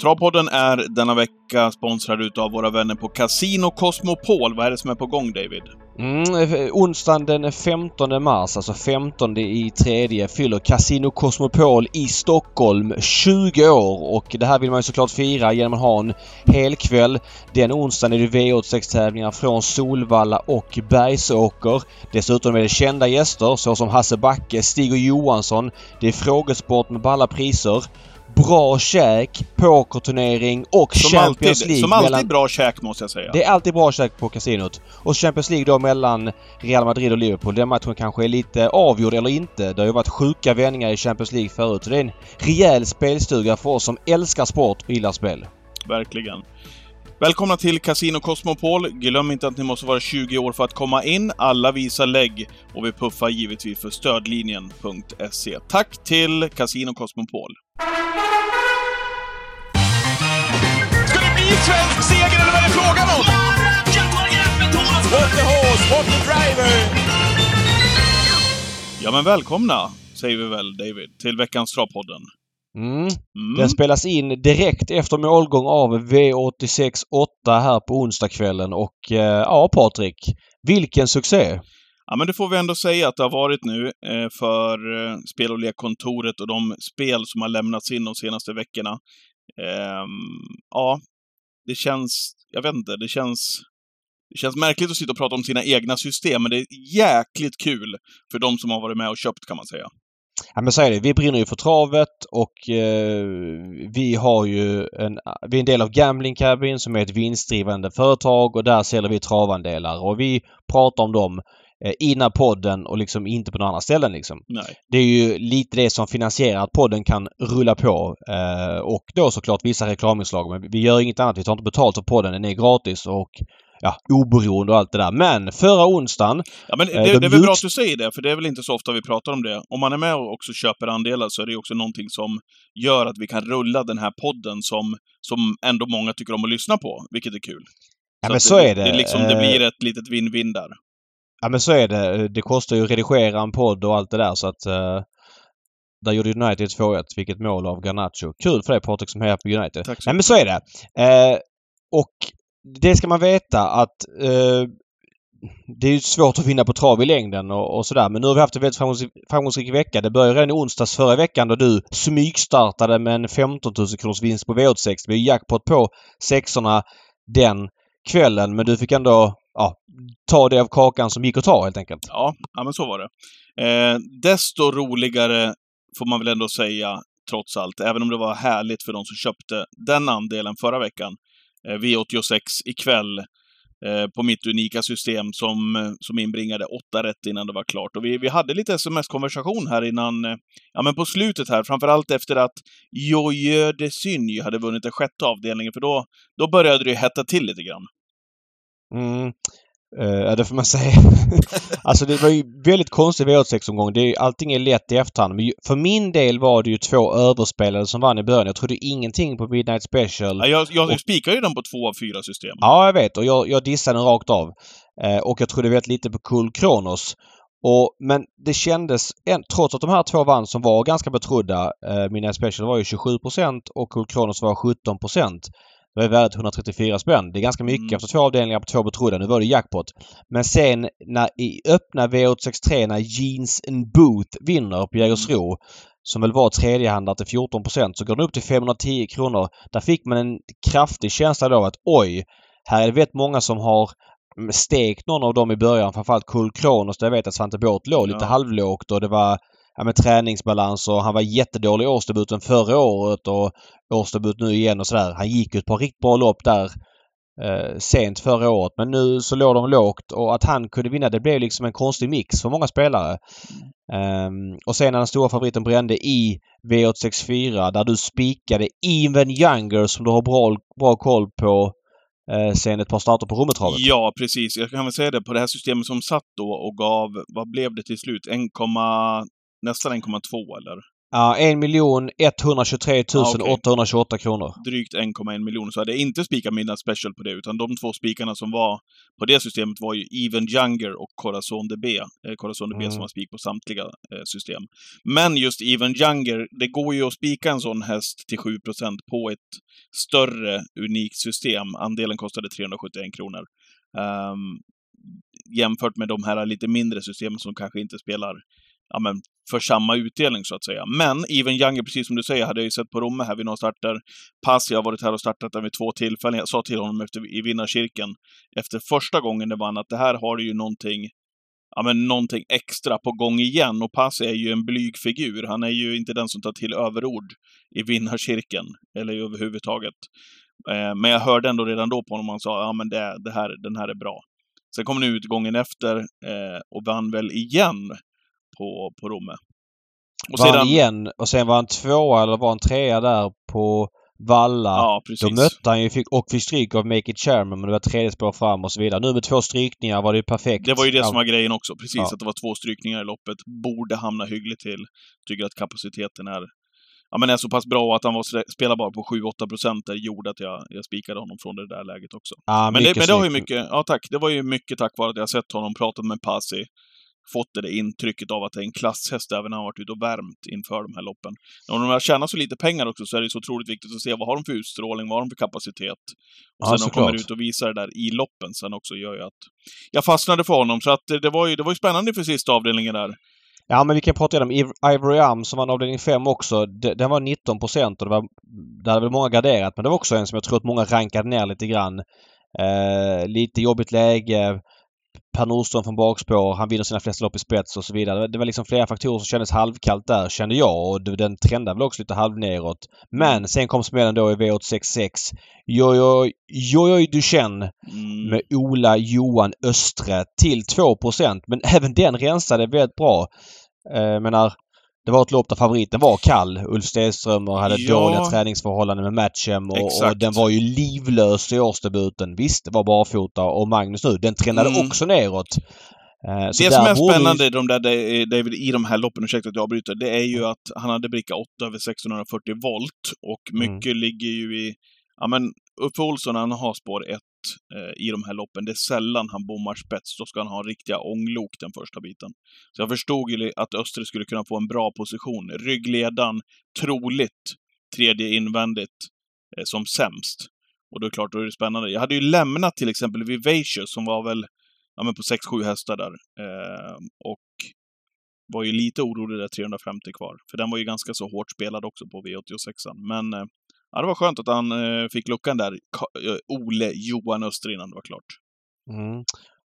Travpodden är denna vecka sponsrad utav våra vänner på Casino Cosmopol. Vad är det som är på gång, David? Mm, eh, onsdagen den 15 mars, alltså 15 i tredje, fyller Casino Cosmopol i Stockholm 20 år och det här vill man ju såklart fira genom att ha en helkväll. Den onsdagen är det V86-tävlingar från Solvalla och Bergsåker. Dessutom är det kända gäster såsom Hasse Backe, Stig och Johansson. Det är frågesport med balla priser bra käk, pokerturnering och Som Champions alltid, League. som alltid mellan- bra käk, måste jag säga. Det är alltid bra käk på kasinot. Och Champions League då mellan Real Madrid och Liverpool. Den matchen kanske är lite avgjord eller inte. Det har ju varit sjuka vändningar i Champions League förut. Så det är en rejäl spelstuga för oss som älskar sport och gillar spel. Verkligen. Välkomna till Casino Cosmopol. Glöm inte att ni måste vara 20 år för att komma in. Alla visar lägg och vi puffar givetvis för stödlinjen.se. Tack till Casino Cosmopol. Ska det bli svensk seger eller vad är det frågan om? What the horse, what the driver! Ja, men välkomna, säger vi väl, David, till veckans Travpodden. Mm. Mm. Den spelas in direkt efter målgång av V86 8 här på onsdagskvällen och eh, ja Patrik. Vilken succé! Ja, men det får vi ändå säga att det har varit nu eh, för eh, Spel och lekkontoret och de spel som har lämnats in de senaste veckorna. Ehm, ja, det känns... Jag vet inte, det känns... Det känns märkligt att sitta och prata om sina egna system, men det är jäkligt kul för de som har varit med och köpt, kan man säga. Ja men så är det. Vi brinner ju för travet och eh, vi har ju en, vi är en del av Gambling Cabin som är ett vinstdrivande företag och där säljer vi travandelar och vi pratar om dem eh, innan podden och liksom inte på några andra ställen liksom. Nej. Det är ju lite det som finansierar att podden kan rulla på eh, och då såklart vissa reklaminslag men vi gör inget annat. Vi tar inte betalt för podden. Den är gratis och ja, oberoende och allt det där. Men förra onsdagen Ja, men det, Eh, det de är väl bra att du säger det, för det är väl inte så ofta vi pratar om det. Om man är med och också köper andelar så är det också någonting som gör att vi kan rulla den här podden som, som ändå många tycker om att lyssna på, vilket är kul. Ja Så men så är det. Det, liksom, det Eh, blir ett litet win-win där. Ja men så är det. Det kostar ju att redigera en podd och allt det där så att eh, där gjorde United 2-1. Vilket mål av Garnacho. Kul för dig Patrik som hejar på United. Tack så Nej men så är det. Eh, och det ska man veta att eh, det är svårt att vinna på trav i längden och, och sådär. Men nu har vi haft en väldigt framgångsrik, framgångsrik vecka. Det började redan i onsdags förra veckan då du smygstartade med en 15 000 kronors vinst på V86. Det blev jackpot på sexorna den kvällen men du fick ändå ja, ta det av kakan som gick att ta helt enkelt. Ja, ja men så var det. Eh, desto roligare får man väl ändå säga, trots allt, även om det var härligt för de som köpte den andelen förra veckan. Eh, V86 ikväll eh, på mitt unika system som, eh, som inbringade åtta rätt innan det var klart. Och vi, vi hade lite sms-konversation här innan, ja men på slutet här, framförallt efter att Joje de Synj hade vunnit den sjätte avdelningen, för då, då började det ju hetta till lite grann. Mm. Eh, Ja, det får man säga. alltså det var ju väldigt konstig V86-omgång. Det är, ju- allting är lätt i efterhand. Men för min del var det ju två överspelare som vann i början. Jag trodde ingenting på Midnight Special. Ja, jag jag Och- spikade ju den på två av fyra system. Ja, jag vet. Och jag, jag dissade den rakt av. Eh, och jag trodde väldigt lite på Cool Kronos. Och, men det kändes, en, trots att de här två vann som var ganska betrodda. Eh, Midnight Special var ju 27% och Cool Kronos var 17 Det var värdet 134 spänn. Det är ganska mycket Mm. efter två avdelningar på två betrodda. Nu var det jackpot. Men sen när, i öppna V863 när Jeans and Booth vinner på Jägersro som väl var tredjehandlare till 14% så går den upp till 510 kronor. Där fick man en kraftig känsla då att oj, här är det väldigt många som har mm, stekt någon av dem i början. Framförallt Cool Kronos där jag vet att Svante Båth låg lite Ja. halvlågt och det var ja, med träningsbalans och han var jättedålig i årsdebuten förra året och årsdebut nu igen och sådär. Han gick ju ett par riktigt bra lopp där eh, sent förra året men nu så låg de lågt och att han kunde vinna det blev liksom en konstig mix för många spelare. Um, och sen när den stora favoriten brände i V864 där du spikade Even Younger som du har bra, bra koll på eh, sen ett par starter på Rommetravet. Ja, precis. Jag kan väl säga det, på det här systemet som satt då och gav, vad blev det till slut? 1, nästan 1,2 eller? Ja, 1 miljon 123 Ja, okej. 828 kronor. drygt 1,1 miljoner så hade jag inte spikat Midnight Special på det, utan de två spikarna som var på det systemet var ju Even Younger och Corazon DB. Eh, Corazon DB Mm. som har spik på samtliga eh, system. Men just Even Younger, det går ju att spika en sån häst till 7% på ett större, unikt system. Andelen kostade 371 kronor. Ehm, jämfört med de här lite mindre systemen som kanske inte spelar ja, men, för samma utdelning så att säga. Men Even Younger, precis som du säger, hade jag ju sett på Romme här vid några starter. Passi har varit här och startat den vid två tillfällen. Jag sa till honom efter, i vinnarkirken, efter första gången det vann, att det här har du ju någonting Ja, men någonting extra på gång igen. Och Pass är ju en blyg figur. Han är ju inte den som tar till överord i vinnarkirken, eller överhuvudtaget. Eh, men jag hörde ändå redan då på honom, han sa ja men det, det här, den här är bra. Sen kom nu utgången efter eh, och vann väl igen på, på Romme. Och Var sedan, han igen och sen var han tvåa eller var han trea där på Valla. Ja, Då precis. mötte han ju fick, och fick stryk av Make It Chairman men det var tredje spår fram och så vidare. Nu med två strykningar var det ju perfekt. Det var ju det Ja. som var grejen också, precis. Ja. Att det var två strykningar i loppet. Borde hamna hyggligt till. Tycker att kapaciteten är, ja, men är så pass bra och att han var spelbar på 7-8 procent där gjorde att jag, jag spikade honom från det där läget också. Ja, Men det, men det har ju mycket, ja tack, det var ju mycket tack vare att jag sett honom, pratat med Pasi, fått det där intrycket av att det är en klasshäst även när han varit ute och värmt inför de här loppen. När de har tjänat så lite pengar också så är det så otroligt viktigt att se vad har de för utstrålning, vad har de för kapacitet. Och Ja, sen när de kommer ut och visar det där i loppen sen också gör ju att jag fastnade för honom. Så att det, det, var, ju, det var ju spännande för sista avdelningen där. Ja men vi kan prata om Iv- Ivory Arm som var avdelning 5 också. De- Den var 19 procent och det var... Där hade väl många garderat men det var också en som jag tror att många rankade ner lite grann. Eh, lite jobbigt läge. Per Nordström från bakspår. Han vinner sina flesta lopp i spets och så vidare. Det var- liksom flera faktorer som kändes halvkallt där kände jag och den trendade väl också lite halv neråt. Men sen kom smällen då i V866. Jojoj Jojoj Duchenne Mm. med Ola Johan Östre till 2% Men även den rensade väldigt bra. Eh, Jag menar, det var ett lopp där favoriten var kall. Ulf Stenström och hade Ja. dåliga träningsförhållanden med Matchem och, och den var ju livlös i årsdebuten. Visst, det var barfota och Magnus nu. Den trendade Mm. också neråt. Eh, så det som är spännande i de där, David, i de här loppen, ursäkta att jag avbryter, det är ju att han hade bricka 8 över 1640 volt och Mm. mycket ligger ju i, ja men Uffe Olsson han har spår 1 eh, i de här loppen, det är sällan han bommar spets, då ska han ha riktiga ånglok den första biten. Så jag förstod ju att Östre skulle kunna få en bra position. Ryggledan, troligt tredje invändigt eh, som sämst. Och då är det klart, då är det spännande. Jag hade ju lämnat till exempel Vivacious som var väl ja, men på 6-7 hästar där. Eh, och var ju lite orolig där 350 kvar. För den var ju ganska så hårt spelad också på V86. Men eh, ja, det var skönt att han eh, fick luckan där. Eh, Ole Johan Öster innan det var klart. Mm.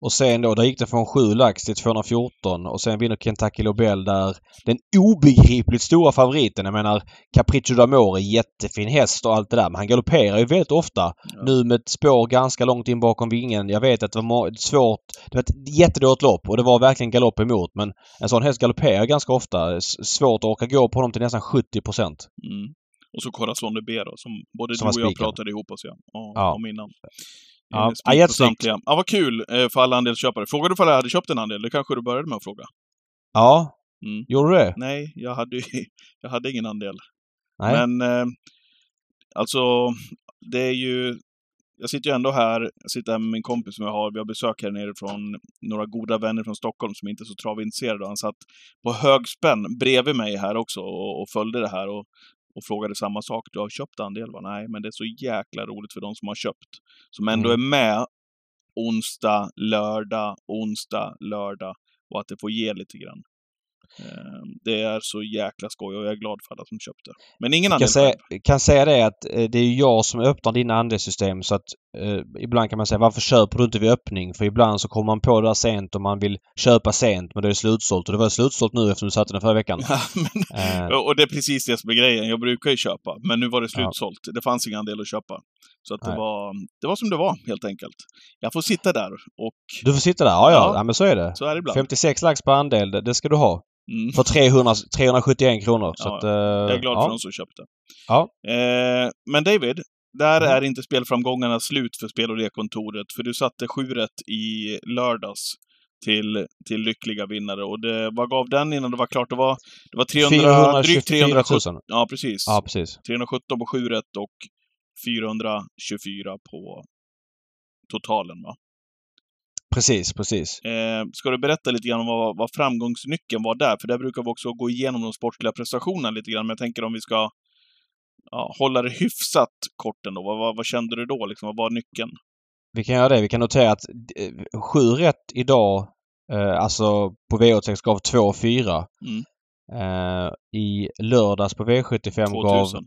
Och sen då, där gick det från 7 lax till 214 och sen vinner Kentucky Lobel där den obegripligt stora favoriten. Jag menar Capriccio d'Amore, jättefin häst och allt det där men han galopperar ju väldigt ofta. Ja. Nu med ett spår ganska långt in bakom vingen. Jag vet att det var svårt. Det var ett jättedåligt lopp och det var verkligen galopp emot men en sån häst galopperar ganska ofta. Svårt att orka gå på honom till nästan 70 procent. Mm. Och så Corazon B då, som både Som du och jag pratade ihop oss ja, ja, Ja. om innan. Ja, Eh, ja, jättesnyggt. Ja, vad kul eh, för alla andelsköpare. Frågade du om jag hade köpt en andel? Det kanske du började med att fråga? Ja, Mm. gjorde du? Nej, jag hade, jag hade ingen andel. Nej. Men eh, alltså, det är ju... Jag sitter ju ändå här, jag sitter här med min kompis som jag har, vi har besök här nere från några goda vänner från Stockholm som inte är så travintresserade. Han satt på högspänn bredvid mig här också och, och följde det här och, och frågade samma sak. Du har köpt andel? Va? Nej, men det är så jäkla roligt för de som har köpt. Som ändå Mm. är med onsdag, lördag, onsdag, lördag och att det får ge lite grann. Eh, Det är så jäkla skoj och jag är glad för alla som köpte. Men ingen kan säga, själv. kan säga det att eh, det är jag som öppnar dina andelssystem så att eh, ibland kan man säga varför köper du inte vid öppning? För ibland så kommer man på det där sent och man vill köpa sent men det är slutsålt och det var slutsålt nu eftersom du satte den förra veckan. Ja, men, Eh, och det är precis det som är grejen. Jag brukar ju köpa, men nu var det Ja. slutsålt. Det fanns ingen andel att köpa. Så att det, var, det var som det var, helt enkelt. Jag får sitta där och du får sitta där? Ja, ja. Ja. men så är det. så är det ibland. 56 lax per andel, det, det ska du ha. Mm. För 300, 371 kronor. Så Ja, att, eh, Jag är glad ja. för de som köpte. Ja. Eh, men David, där Mm. är inte spelframgångarna slut för Spel och lekkontoret. För du satte sju rätt i lördags till, till lyckliga vinnare. Och det, vad gav den innan det var klart? Det var, det var 300, 424 drygt 317. 000. Ja, precis. Ja, precis. 317 på 7 rätt och 424 på totalen. Va? Precis, precis. Eh, ska du berätta lite grann om vad, vad framgångsnyckeln var där? För där brukar vi också gå igenom de sportsliga prestationerna lite grann. Men jag tänker om vi ska ja, hålla det hyfsat kort ändå. Vad, vad, vad kände du då? Liksom, vad var nyckeln? Vi kan göra det. Vi kan notera att eh, sju rätt idag, eh, alltså på V86 gav 2 och 4. Mm. Eh, I lördags på V75 gav 2000. eh,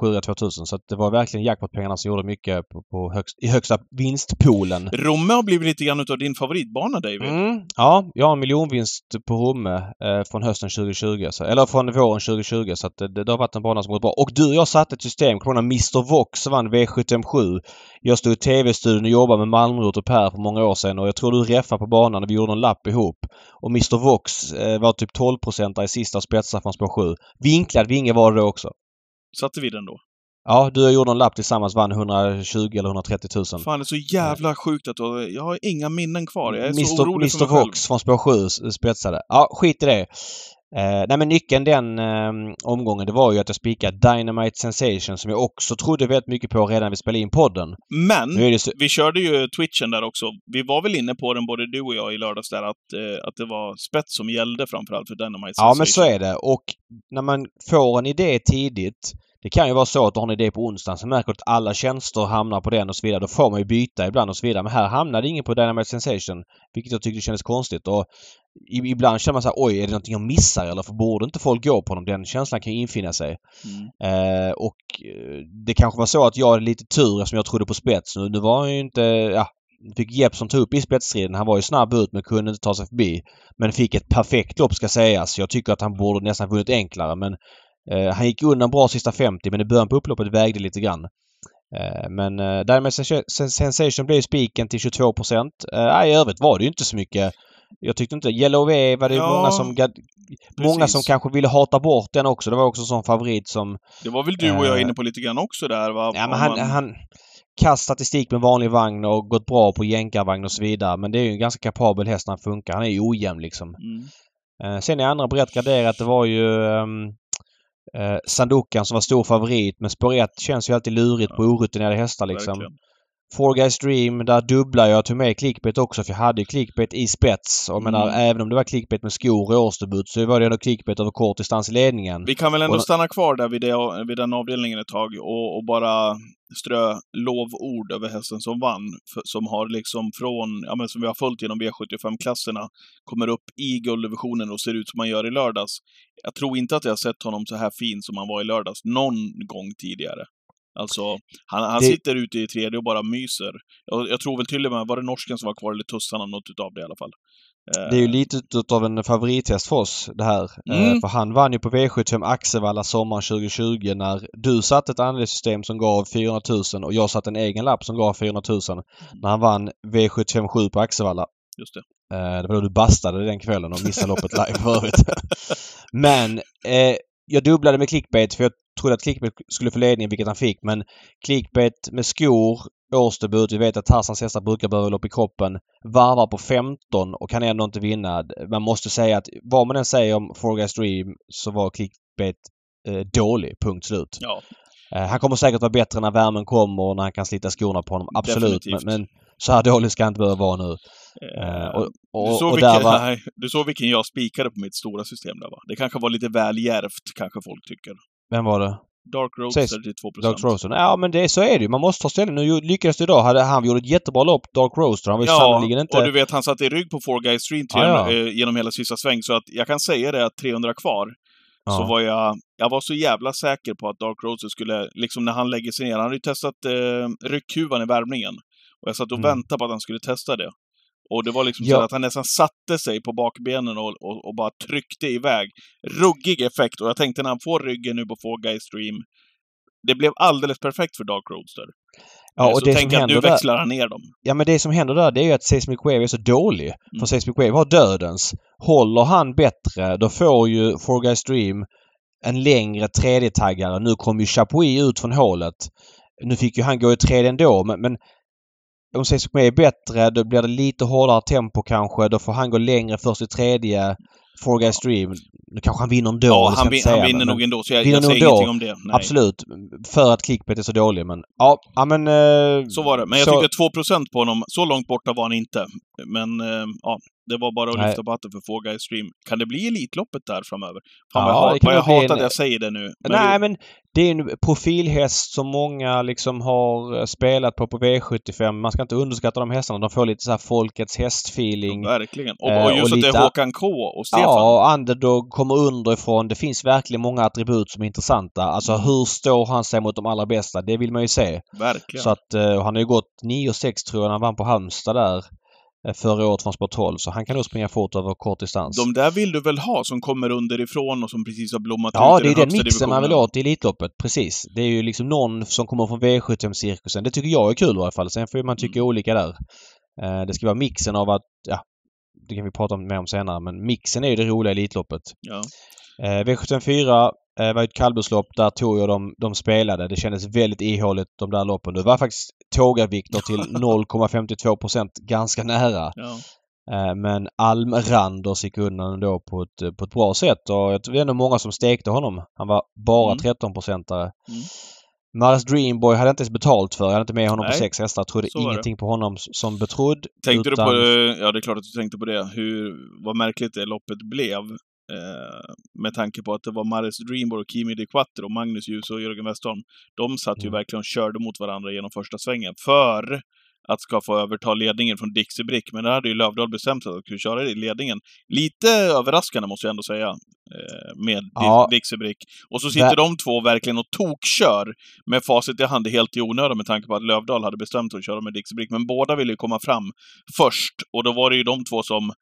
7 rätt 2000. Så att det var verkligen jackpot-pengarna som gjorde mycket på, på högst, i högsta vinstpoolen. Romme har blivit lite grann utav din favoritbana, David. Mm, ja, jag har en miljonvinst på Romme eh, från hösten 2020. Så, eller från våren 2020. Så att det, det har varit en bana som gått bra. Och du jag satte ett system. Kommer när Mr Vox vann V757? Jag stod i TV-studion och jobbade med Malmrot och Per för många år sedan och jag tror du reffade på banan och vi gjorde en lapp ihop. Och Mr Vox eh, var typ 12% i sista spetsar från spår 7. Vinklad vinge var det också. Satte vi den då? Ja, du och jag gjorde en lapp tillsammans vann 120 eller 130 000. Fan, det är så jävla sjukt att du, jag har inga minnen kvar. Jag är så Mr, orolig för Mr mig själv. Vox från spår 7 s- spetsade. Ja, skit i det. Eh, nej men nyckeln den eh, omgången det var ju att jag spikade Dynamite Sensation som jag också trodde väldigt mycket på redan vi spelade in podden. Men, så, vi körde ju twitchen där också. Vi var väl inne på den, både du och jag, i lördags där, att, eh, att det var spets som gällde framförallt för Dynamite ja men så Sensation. är det. Och när man får en idé tidigt det kan ju vara så att du har en idé på onsdagen så märker du att alla tjänster hamnar på den och så vidare. Då får man ju byta ibland och så vidare. Men här hamnade ingen på Dynamite Sensation. Vilket jag tyckte kändes konstigt. Och ibland känner man så här, oj är det någonting jag missar eller för borde inte folk gå på honom? Den känslan kan ju infinna sig. Mm. Eh, och eh, det kanske var så att jag hade lite tur eftersom jag trodde på spets. Nu, nu var han ju inte... Ja, fick Jeppsson ta upp i spetsstriden. Han var ju snabb ut men kunde inte ta sig förbi. Men fick ett perfekt lopp ska sägas. Jag tycker att han borde nästan vunnit enklare men han gick undan bra sista 50 men i början på upploppet vägde lite grann. Eh, men eh, därmed Sens- Sensation blev spiken till 22 procent. Eh, I övrigt var det ju inte så mycket. Jag tyckte inte... Yellow Wave var det Ja, många som... Många som kanske ville hata bort den också. Det var också en sån favorit som Det var väl du och jag Eh, inne på lite grann också där, va? Ja, men han, man- han kass statistik med vanlig vagn och gått bra på jänkarvagn och så vidare. Men det är ju en ganska kapabel häst när han funkar. Han är ju ojämn liksom. Mm. Eh, sen är andra brett graderat. Det var ju um, eh, Sandokan som var stor favorit. Men spår 1 känns ju alltid lurigt på orutinerade hästar liksom. Verkligen. Four Guys Dream, där dubblar jag. tog med clickbait också för jag hade ju clickbait i spets. Och menar, Mm. även om det var clickbait med skor i årsdebut så var det ändå clickbait över kort distans i ledningen. Vi kan väl ändå Och- stanna kvar där vid, det, vid den avdelningen ett tag och, och bara strö lovord över hästen som vann. För, som har liksom från, ja men som vi har följt genom V75-klasserna, kommer upp i gulddivisionen och ser ut som han gör i lördags. Jag tror inte att jag har sett honom så här fin som han var i lördags någon gång tidigare. Alltså, han, han Det- sitter ute i tredje och bara myser. Jag, jag tror väl till och med, var det norsken som var kvar, eller tussarna, något utav det i alla fall. Eh, Det är ju lite utav en favorithäst för oss det här. Mm. Eh, För han vann ju på V75 Axevalla sommaren 2020 när du satte ett andelssystem som gav 400 000 och jag satte en egen lapp som gav 400 000. När han vann V75 7 på Axevalla. Just det. Eh, Det var då du bastade den kvällen och missade loppet live förut. Men eh, jag dubblade med clickbait för jag trodde att clickbait skulle få ledningen, vilket han fick. Men clickbait med skor, årsdebut. Vi vet att Tarzans hästar brukar behöva lopp i kroppen. Varvar på 15 och kan ändå inte vinna. Man måste säga att vad man än säger om Four Guys Dream så var clickbait eh, dålig. Punkt slut. Ja, Eh, han kommer säkert vara bättre när värmen kommer och när han kan slita skorna på honom. Absolut. Men, men så här dålig ska han inte behöva vara nu. Eh, och, och, du, såg och vilken, var... nej, du såg vilken jag spikade på mitt stora system där va? Det kanske var lite väl djärvt, kanske folk tycker. Vem var det? Dark Roadster till 2%. Dark Roaster. Ja men det, så är det ju. Man måste ta ställning. Nu lyckades det idag. Hade, han gjorde ett jättebra lopp, Dark Roaster. Han var ju sannerligen inte... och du vet, han satt i rygg på Four Guys Stream Ja, ja. eh, genom hela sista sväng, så att jag kan säga det att 300 kvar, så Ja. var jag, jag var så jävla säker på att Dark Roadster skulle, liksom när han lägger sig ner, han hade ju testat eh, ryckhuvan i värmningen. Och jag satt och Mm. väntade på att han skulle testa det. Och det var liksom Ja. så att han nästan satte sig på bakbenen och, och, och bara tryckte iväg. Ruggig effekt. Och jag tänkte när han får ryggen nu på Four Guys Stream, det blev alldeles perfekt för Dark Roadster. ja, Eh, och så det som tänk att händer nu där... växlar han ner dem. Ja men det som händer där det är ju att Seismic Wave är så dålig. Mm. För Seismic Wave har dödens. Håller han bättre då får ju Four Guys Dream en längre tredje-taggare. Nu kom ju Chapuis ut från hålet. Nu fick ju han gå i tredje ändå men, men om Cesarone är bättre då blir det lite hårdare tempo kanske. Då får han gå längre först i tredje. Four Guys Dream. Nu kanske han vinner ändå. Ja, han, vin, han vinner men- nog ändå, så jag, jag säger ändå. ingenting om det. Nej. Absolut. För att clickbait är så dålig men ja, ja men... Eh, Så var det. Men jag så- tyckte 2% på honom, så långt borta var han inte. Men eh, ja, det var bara att Nej. lyfta på hatten för Four Guys Stream. Kan det bli Elitloppet där framöver? Fan Ja, vad jag, vad jag hatar en- att jag säger det nu. Men Nej det, men det är en profilhäst som många liksom har eh, spelat på på V75. Man ska inte underskatta de hästarna. De får lite så här folkets hästfeeling. Verkligen. Och, Eh, och just och att det är Håkan K och Stefan. Ja, och underdog kommer underifrån. Det finns verkligen många attribut som är intressanta. Alltså Mm. hur står han sig mot de allra bästa? Det vill man ju se. Verkligen. Så att eh, han har ju gått 9,6 tror jag när han vann på Halmstad där förra året från Sport 12. Så han kan nog springa fort över kort distans. De där vill du väl ha, som kommer underifrån och som precis har blommat Ja, ut det i är den den högsta mixen man vill divisionen. åt i Elitloppet. Precis. Det är ju liksom någon som kommer från V75-cirkusen. Det tycker jag är kul i alla fall. Sen får man tycka Mm. olika där. Eh, Det ska vara mixen av att, ja, det kan vi prata om mer om senare, men mixen är ju det roliga i Elitloppet. Ja. Eh, V74 eh, var ett kallblodslopp. Där tog jag dem, de spelade. Det kändes väldigt ihåligt de där loppen. Det var faktiskt Tåga-Viktor till 0,52 procent ganska nära. Ja. Eh, Men Almranders gick undan ändå på ett, eh, på ett bra sätt och jag tror det är ändå många som stekte honom. Han var bara Mm. 13-procentare. Mm. Maras Dreamboy hade jag inte ens betalt för. Jag hade inte med honom på Nej, sex hästar. Trodde var det. ingenting på honom som betrodd. Tänkte utan- du på det? Ja, det är klart att du tänkte på det. Hur, vad märkligt det loppet blev. Eh, med tanke på att det var Maris Dreamboy och Kimi de Quattro, Magnus Djuse och Jörgen Westholm. De satt ju Mm. verkligen och körde mot varandra genom första svängen. För att ska få överta ledningen från Dixie Brick. Men där hade ju Lövdahl bestämt sig att de skulle köra i ledningen. Lite överraskande måste jag ändå säga. eh, Med Ja. Dixie Brick. Och så sitter Där- de två verkligen och tokkör med facit i hand helt i onödan med tanke på att Lövdahl hade bestämt sig att köra med Dixie Brick. Men båda ville ju komma fram först. Och då var det ju de två som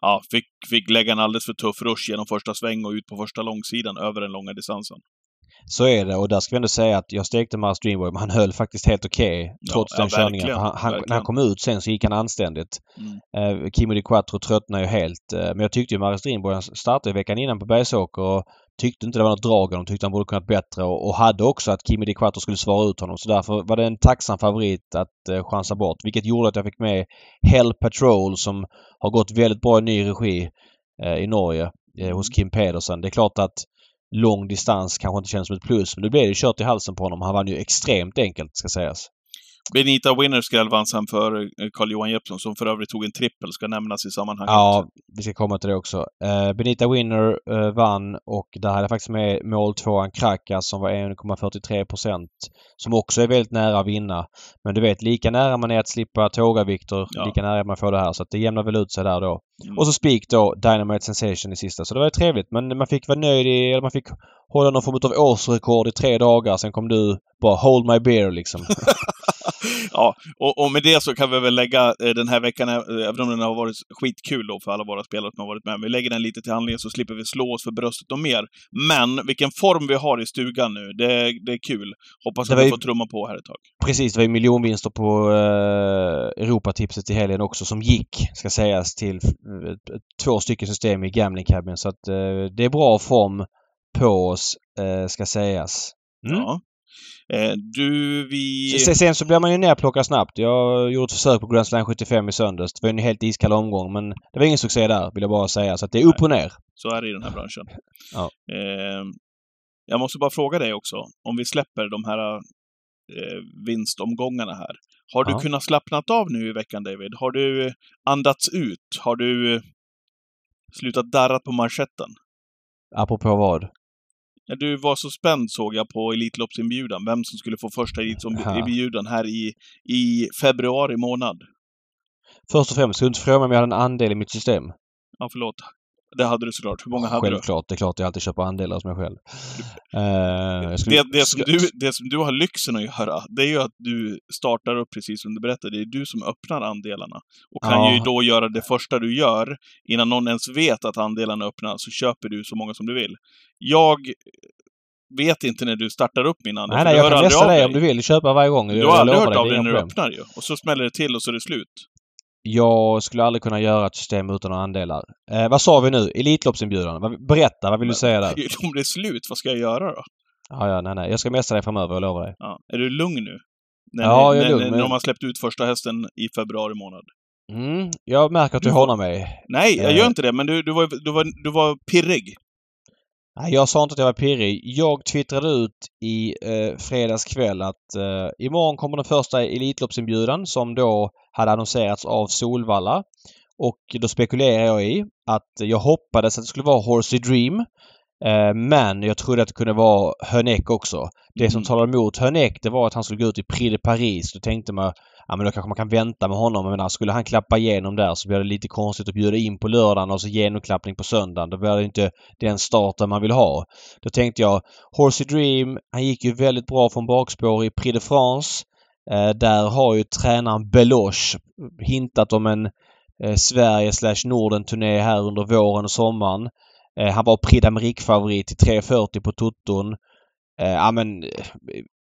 ja, fick, fick lägga en alldeles för tuff rush genom första sväng och ut på första långsidan över den långa distansen. Så är det och där ska vi ändå säga att jag stekte Maras Dreamboy men han höll faktiskt helt okej trots ja, den körningen. verkligen, För Han, han, när han kom ut sen så gick han anständigt. Mm. Eh, Kimi de Quattro tröttnade ju helt. Eh, men jag tyckte ju Dreamboy, han startade veckan innan på Bergsåker och tyckte inte det var något drag de tyckte han borde kunnat bättre och, och hade också att Kimi de Quattro skulle svara ut honom. Så därför var det en tacksam favorit att eh, chansa bort. Vilket gjorde att jag fick med Hell Patrol som har gått väldigt bra i ny regi eh, i Norge eh, hos Kim Pedersen. Det är klart att lång distans kanske inte känns som ett plus men det blev ju kört i halsen på honom. Han vann ju extremt enkelt ska sägas. Benita Winner skrällvann sen för eh, Carl-Johan Jeppsson, som för övrigt tog en trippel, ska nämnas i sammanhanget. Ja, vi ska komma till det också. Eh, Benita Winner eh, vann och där hade jag faktiskt med mål tvåan Krakas som var 1,43 procent. Som också är väldigt nära att vinna. Men du vet, lika nära man är att slippa Tåga Viktor, Ja. lika nära man får det här. Så det jämnar väl ut sig där då. Mm. Och så spik då Dynamite Sensation i sista. Så det var ju trevligt. Men man fick vara nöjd i, eller man fick hålla någon form av årsrekord i tre dagar. Sen kom du bara hold my beer liksom. ja, och, och med det så kan vi väl lägga eh, den här veckan, eh, även om den har varit skitkul då för alla våra spelare som har varit med, vi lägger den lite till handlingen så slipper vi slå oss för bröstet och mer. Men vilken form vi har i stugan nu, det, det är kul. Hoppas Det att vi ju- får trumma på här ett tag. Precis, det var ju miljonvinster på eh, Europatipset i helgen också som gick, ska sägas, till två stycken system i Gambling Cabin. Så att eh, det är bra form på oss, eh, ska sägas. Mm. Ja. Eh, du, vi... Sen- så blir man ju nerplockad snabbt. Jag gjorde ett försök på Grand Slam 75 i söndags. Det var en helt iskall omgång men det var ingen succé där, vill jag bara säga. Så att det är upp och ner. Så är det i den här branschen. Ja. Eh, jag måste bara fråga dig också, om vi släpper de här eh, vinstomgångarna här. Har du Ja. kunnat slappnat av nu i veckan, David? Har du andats ut? Har du slutat darra på manschetten? Apropå vad? Ja, du var så spänd såg jag på Elitloppsinbjudan, vem som skulle få första. Elitloppsinbjudan här i, i februari månad. Först och främst, skulle du inte fråga mig om jag hade en andel i mitt system? Ja, förlåt. Det hade du såklart. Hur många hade du? Självklart. Det är klart jag alltid köper andelar hos mig själv. Jag skulle- Det, det, som du, det som du har lyxen att göra, det är ju att du startar upp precis som du berättade. Det är du som öppnar andelarna. Och kan Ja. ju då göra det första du gör, innan någon ens vet att andelarna öppnar, så köper du så många som du vill. Jag vet inte när du startar upp min andel. Nej, nej, jag kan av dig om du vill köpa varje gång. Du har aldrig hört av är dig när du öppnar ju. Och så smäller det till och så är det slut. Jag skulle aldrig kunna göra ett system utan andelar. Eh, vad sa vi nu? Elitloppsinbjudan? Berätta, vad vill du säga där? Om det är slut, vad ska jag göra då? Ja, ja, nej, nej. Jag ska messa dig framöver, jag lovar dig. Ja. Är du lugn nu? När, Ja, jag är när, lugn, när men- de har släppt ut första hästen i februari månad. Mm, jag märker att du Du hånar mig. Nej, jag Eh. gör inte det, men du, du, var, du, var, du var pirrig. Nej, jag sa inte att jag var pirrig. Jag twittrade ut i eh, fredags kväll att eh, imorgon kommer den första Elitloppsinbjudan som då hade annonserats av Solvalla. Och då spekulerar jag i att jag hoppades att det skulle vara Horsey Dream. Eh, men jag trodde att det kunde vara Hönek också. Det som Mm. talade emot Hönek det var att han skulle gå ut i Prix de Paris. Då tänkte man ja men då kanske man kan vänta med honom. Jag menar, skulle han klappa igenom där så blir det lite konstigt att bjuda in på lördagen och så genomklappning på söndagen. Då blir det inte den starten man vill ha. Då tänkte jag Horsey Dream, han gick ju väldigt bra från bakspår i Prix de France. Eh, där har ju tränaren Beloche hintat om en eh, Sverige slash Norden-turné här under våren och sommaren. Eh, han var Prix d'Amérique-favorit i 3.40 på Toton. Eh, ja men eh,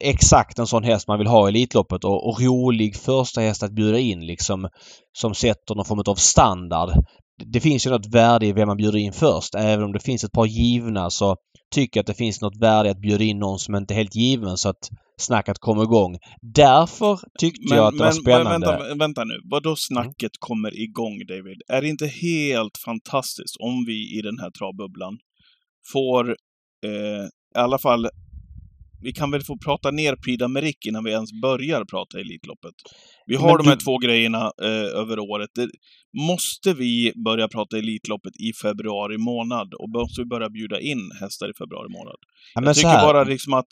exakt en sån häst man vill ha i Elitloppet och, och rolig första häst att bjuda in liksom som sätter någon form av standard. Det, det finns ju något värde i vem man bjuder in först. Även om det finns ett par givna så tycker jag att det finns något värde i att bjuda in någon som inte är helt given så att snacket kommer igång. Därför tyckte jag att det var spännande. vänta, vänta nu. Vadå snacket kommer igång, David? Är det inte helt fantastiskt om vi i den här travbubblan får eh, i alla fall vi kan väl få prata ner Prix d'Amérique innan vi ens börjar prata Elitloppet. Vi har Men de här du- två grejerna eh, över året. Det, måste vi börja prata Elitloppet i februari månad? Och måste vi börja bjuda in hästar i februari månad? Ja, men jag tycker bara liksom att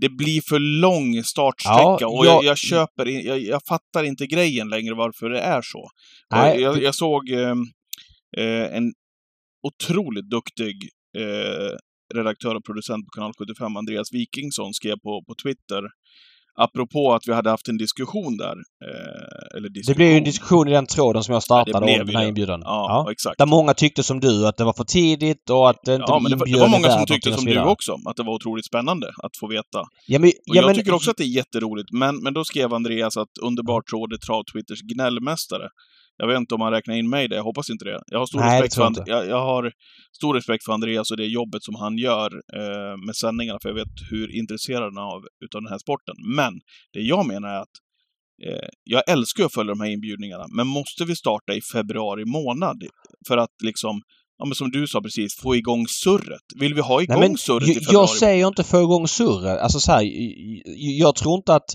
det blir för lång startsträcka Ja, och jag- jag, jag köper jag, jag fattar inte grejen längre varför det är så. Nej, jag, jag såg eh, eh, en otroligt duktig eh, redaktör och producent på Kanal 75, Andreas Wikingsson, skrev på, på Twitter Apropå att vi hade haft en diskussion där. Eh, eller diskussion. det blev ju en diskussion i den tråden som jag startade blev om den här det. inbjudan. Ja, exakt. Där många tyckte som du att det var för tidigt och att det inte Ja, men det var, det var många som tyckte som du också, att det var otroligt spännande att få veta. Ja, men, Och ja, jag men, tycker också att det är jätteroligt, men, men då skrev Andreas att underbart är Trav-Twitters gnällmästare. Jag vet inte om han räknar in mig i det, jag hoppas inte det. Jag har stor, Nej, respekt, för And- jag jag, har stor respekt för Andreas och det jobbet som han gör eh, med sändningarna, för jag vet hur intresserad han är av utav den här sporten. Men det jag menar är att eh, jag älskar att följa de här inbjudningarna, men måste vi starta i februari månad? För att liksom, ja men som du sa precis, få igång surret. Vill vi ha igång Nej, men surret i jag, februari? jag säger inte få igång surret. Alltså så här, jag, jag tror inte att...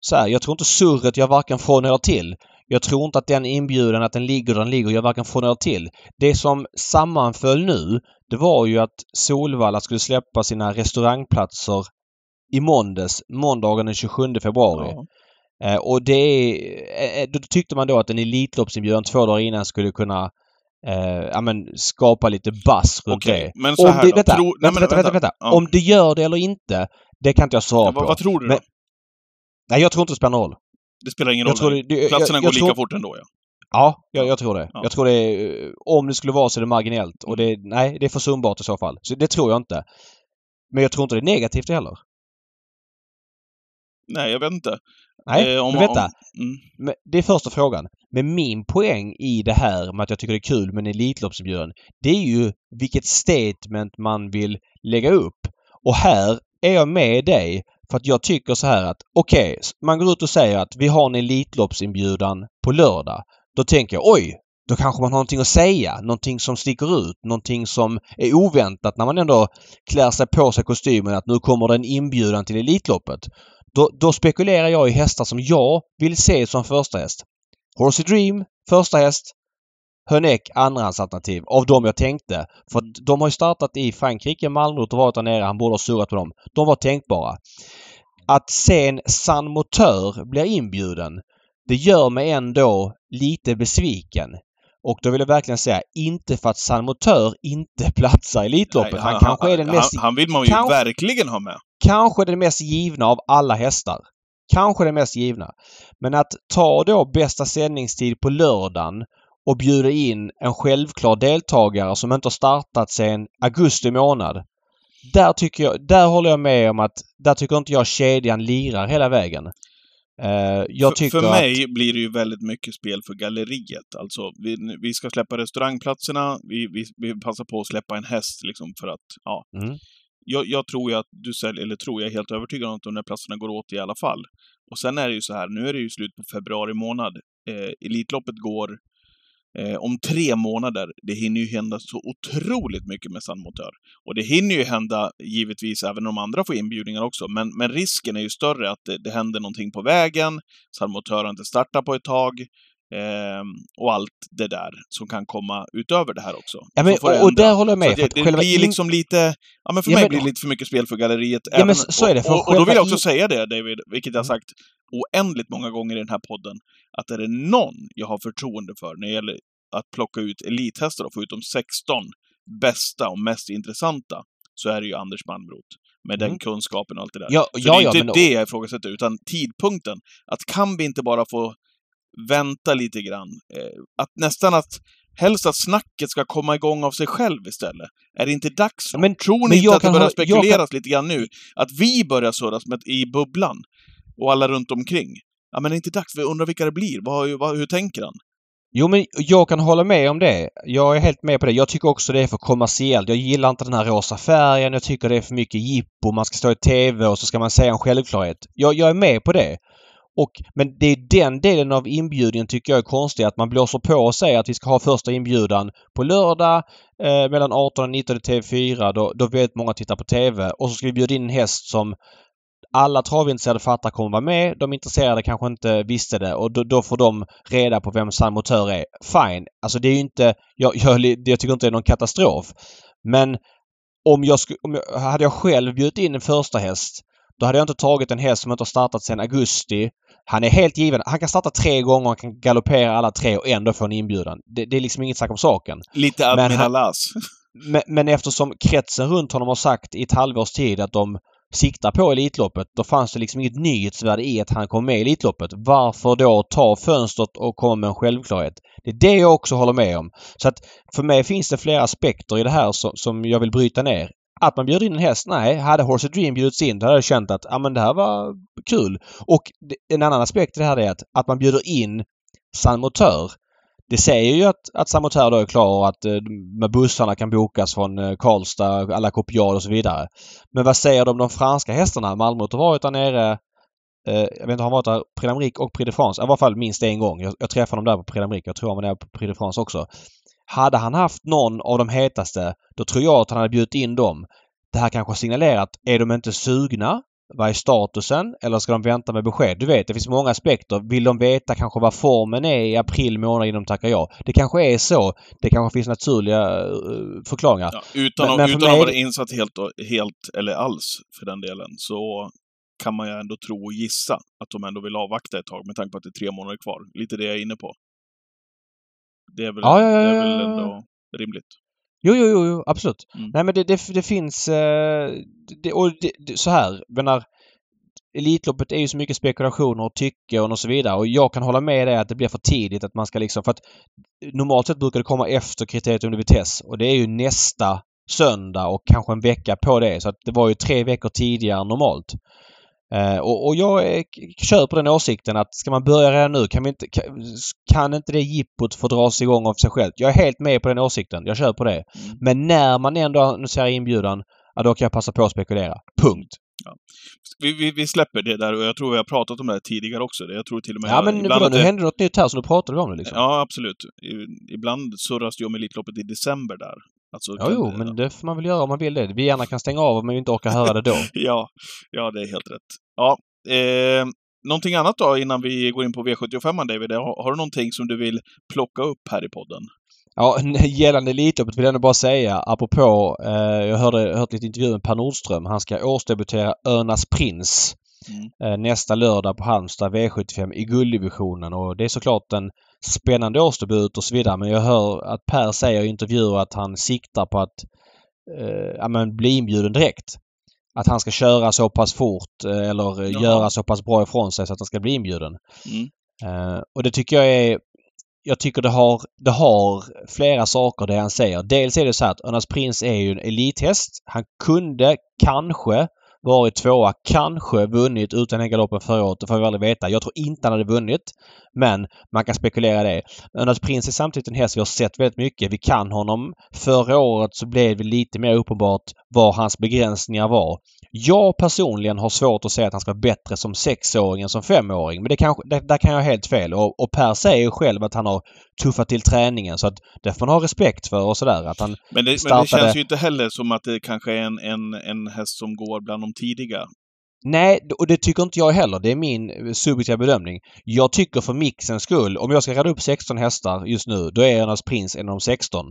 Så här, jag tror inte surret gör varken från eller till. Jag tror inte att den inbjudan, att den ligger där den ligger, gör varken från eller till. Det som sammanföll nu, det var ju att Solvalla skulle släppa sina restaurangplatser i måndags, måndagen den 27 februari. Ja. Eh, och det är, eh, då tyckte man då att en Elitloppsinbjudan två dagar innan skulle kunna eh, ja, men skapa lite buzz runt Okej, det. men så Om här det, då. vänta, Tro- nej, vänta, vänta, vänta, vänta. Ja. Om det gör det eller inte, det kan inte jag svara Ja, på. vad, tror du då? Men- Nej, jag tror inte det spelar någon roll. Det spelar ingen Jag roll. det, det, Platserna jag, går jag lika tror, fort ändå, ja. Ja, jag, jag tror det. Ja. Jag tror det eh, Om det skulle vara så är det marginellt. Och det, nej, det är försumbart i så fall. Så det tror jag inte. Men jag tror inte det är negativt heller. Nej, jag vet inte. Nej, Eh, om- men vänta. om- mm. Det är första frågan. Men min poäng i det här med att jag tycker det är kul med en Elitloppsinbjudan. Det är ju vilket statement man vill lägga upp. Och här är jag med dig för att jag tycker så här att okej, man går ut och säger att vi har en Elitloppsinbjudan på lördag. Då tänker jag oj, då kanske man har någonting att säga. Någonting som sticker ut. Någonting som är oväntat när man ändå klär sig på sig kostymen att nu kommer det en inbjudan till Elitloppet. Då, då spekulerar jag i hästar som jag vill se som första häst. Horsey Dream, första häst. Hönek, andrahandsalternativ. Av de jag tänkte. För att de har ju startat i Frankrike, Malmö och varit där nere. Han borde ha surrat på dem. De var tänkbara. Att sen San Motör blir inbjuden, det gör mig ändå lite besviken. Och då vill jag verkligen säga, inte för att San Motör inte platsar i Elitloppet. Nej, han, kanske är den mest Han, han vill man ju kanske- verkligen ha med. kanske den mest givna av alla hästar. Kanske den mest givna. Men att ta då bästa sändningstid på lördagen och bjuda in en självklar deltagare som inte har startat sedan augusti månad. Där tycker jag, där håller jag med om att där tycker inte jag kedjan lirar hela vägen. Eh, jag för, tycker för att... mig blir det ju väldigt mycket spel för galleriet. Alltså, vi, vi ska släppa restaurangplatserna, vi, vi, vi passar på att släppa en häst liksom för att, ja. Mm. jag, jag tror ju att du säljer, eller tror, jag är helt övertygad om att de där platserna går åt i alla fall. Och sen är det ju så här, nu är det ju slut på februari månad. Eh, Elitloppet går eh, om tre månader. Det hinner ju hända så otroligt mycket med San Motör. Och det hinner ju hända, givetvis, även om andra får inbjudningar också. Men, men risken är ju större att det, det händer någonting på vägen. San Motör har inte startat på ett tag. Eh, och allt det där som kan komma utöver det här också. Ja, men, och, och där håller jag med. Så det, det blir liksom lite... Ja, men för Ja, mig men- blir det lite för mycket spel för galleriet. Ja, men så är det, för och, och då vill jag också själva säga det, David, vilket jag har sagt oändligt många gånger i den här podden, att är det någon jag har förtroende för när det gäller att plocka ut elithästar och få ut de 16 bästa och mest intressanta, så är det ju Anders Malmroth. Med den Mm. kunskapen och allt det där. Ja, Så ja, det är ja, inte men- det jag ifrågasätter, utan tidpunkten. Att kan vi inte bara få vänta lite grann? Eh, att nästan att Helst att snacket ska komma igång av sig själv istället. Är det inte dags? Men- Tror ni inte att det kan börjar ha- spekuleras lite grann nu? Att vi börjar surras med, i bubblan och alla runt omkring. Ja, men är det inte dags? Vi undrar vilka det blir. Vad, vad, hur tänker han? Jo, men jag kan hålla med om det. Jag är helt med på det. Jag tycker också det är för kommersiellt. Jag gillar inte den här rosa färgen. Jag tycker det är för mycket jippo. Man ska stå i TV och så ska man säga en självklarhet. Jag, jag är med på det. Och, men det är den delen av inbjudningen tycker jag är konstig. Att man blåser på och säger att vi ska ha första inbjudan på lördag eh, mellan 18 och 19 i TV4. Då, då vet många tittar på TV. Och så ska vi bjuda in en häst som alla travintresserade fattar kommer vara med. De intresserade kanske inte visste det och då, då får de reda på vem San Motör är. Fine. Alltså det är ju inte... Jag, jag, jag tycker inte det är någon katastrof. Men om jag, sku, om jag hade jag själv bjudit in en första häst då hade jag inte tagit en häst som inte har startat sedan augusti. Han är helt given. Han kan starta tre gånger, han kan galoppera alla tre och ändå få en inbjudan. Det, det är liksom inget snack om saken. Lite Men han-. Men, men eftersom kretsen runt honom har sagt i ett halvårs tid att de siktar på Elitloppet, då fanns det liksom inget nyhetsvärde i att han kom med i Elitloppet. Varför då ta fönstret och komma med en självklarhet? Det är det jag också håller med om. Så att för mig finns det flera aspekter i det här som, som jag vill bryta ner. Att man bjuder in en häst? Nej. Hade Horse of Dream bjudits in då hade jag känt att ja, men det här var kul. Och en annan aspekt i det här är att, att man bjuder in San Motör det säger ju att, att Samotör då är klar och att eh, med bussarna kan bokas från eh, Karlstad, alla Copial och så vidare. Men vad säger de om de franska hästarna? Malmö har varit där nere eh, jag vet inte, har han varit där Prix och Prix de France? I alla fall minst en gång. Jag, jag träffade dem där på Prix. Jag tror han var där på Prix de France också. Hade han haft någon av de hetaste, då tror jag att han hade bjudit in dem. Det här kanske signalerat, är de inte sugna? Vad är statusen? Eller ska de vänta med besked? Du vet, det finns många aspekter. Vill de veta kanske vad formen är i april månad innan de tackar ja? Det kanske är så. Det kanske finns naturliga eh, förklaringar. Ja, utan Men- att, men utan mig- att vara insatt helt, helt, eller alls för den delen, så kan man ju ändå tro och gissa att de ändå vill avvakta ett tag med tanke på att det är tre månader kvar. Lite det jag är inne på. Det är väl, Ja, ja, ja, det är väl ändå rimligt. Jo, jo, jo, jo absolut. Mm. Nej men det, det, det finns... Eh, det, och det, så här, menar, Elitloppet är ju så mycket spekulationer och tycken och så vidare och jag kan hålla med dig att det blir för tidigt att man ska liksom... För att normalt sett brukar det komma efter kriteriet under vitess och det är ju nästa söndag och kanske en vecka på det. Så att det var ju tre veckor tidigare normalt. Eh, och, och jag är, köper den åsikten att ska man börja redan nu kan vi inte... Kan, kan inte det jippot få dras igång av sig självt? Jag är helt med på den åsikten. Jag köper det. Mm. Men när man ändå annonserar inbjudan, ja, då kan jag passa på att spekulera. Punkt. Vi, vi, vi släpper det där och jag tror vi har pratat om det tidigare också. Jag tror till och med... Ja, men ibland vadå, nu det- hände något nytt här så nu pratar vi om det liksom. Ja, absolut. Ibland surras det om Elitloppet i december där. Alltså, Ja, jo, men det får man väl göra om man vill det. Vi gärna kan stänga av om vi inte orkar höra det då. Ja, ja, det är helt rätt. Ja, eh, någonting annat då innan vi går in på V75 David? Har, har du någonting som du vill plocka upp här i podden? Ja, gällande Elitloppet vill jag ändå bara säga, apropå, eh, jag hörde, hört lite intervju med Per Nordström. Han ska årsdebutera Örnas Prins Mm. eh, nästa lördag på Halmstad V75 i gulddivisionen och det är såklart en spännande årsdebut och så vidare men jag hör att Per säger i intervjuer att han siktar på att eh, ja, men bli inbjuden direkt. Att han ska köra så pass fort eh, eller Ja. göra så pass bra ifrån sig så att han ska bli inbjuden. Mm. Eh, och det tycker jag är... Jag tycker det har, det har flera saker det han säger. Dels är det så här att Örnas Prins är ju en elithäst. Han kunde kanske varit tvåa, kanske vunnit utan den galoppen förra året. Det får vi aldrig veta. Jag tror inte han hade vunnit. Men man kan spekulera det. Önas Prins är samtidigt en häst vi har sett väldigt mycket. Vi kan honom. Förra året så blev det lite mer uppenbart vad hans begränsningar var. Jag personligen har svårt att säga att han ska vara bättre som sexåring än som femåring. Men det kanske, det, där kan jag ha helt fel. Och, och Per säger ju själv att han har tuffat till träningen så att det får man ha respekt för och sådär. Att han Men det, startade... men det känns ju inte heller som att det kanske är en, en, en häst som går bland de tidiga. Nej, och det tycker inte jag heller. Det är min subjektiva bedömning. Jag tycker för mixens skull, om jag ska rada upp 16 hästar just nu, då är Önas Prins en av de 16.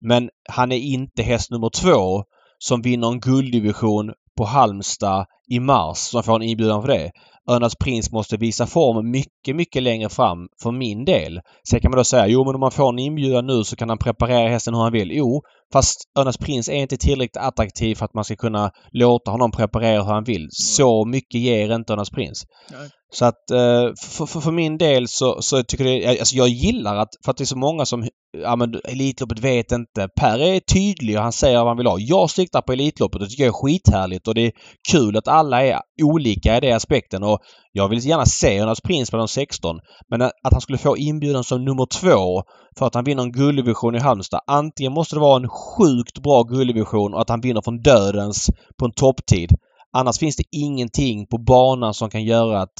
Men han är inte häst nummer två som vinner en gulddivision på Halmstad i mars, som får en inbjudan för det. Önas Prins måste visa form mycket, mycket längre fram för min del. Sen kan man då säga, jo men om man får en inbjudan nu så kan han preparera hästen hur han vill. Jo, fast Önas Prins är inte tillräckligt attraktiv för att man ska kunna låta honom preparera hur han vill. Så mycket ger inte Önas Prins. Nej. Så att eh, för, för, för min del så, så tycker jag... Alltså jag gillar att... För att det är så många som... Ja men Elitloppet vet inte. Per är tydlig och han säger vad han vill ha. Jag siktar på Elitloppet och det tycker jag är skithärligt och det är kul att alla är olika i den aspekten och jag vill gärna se Önas Prins på de 16. Men att han skulle få inbjudan som nummer två för att han vinner en guldvision i Halmstad. Antingen måste det vara en sjukt bra guldvision och att han vinner från dödens på en topptid. Annars finns det ingenting på banan som kan göra att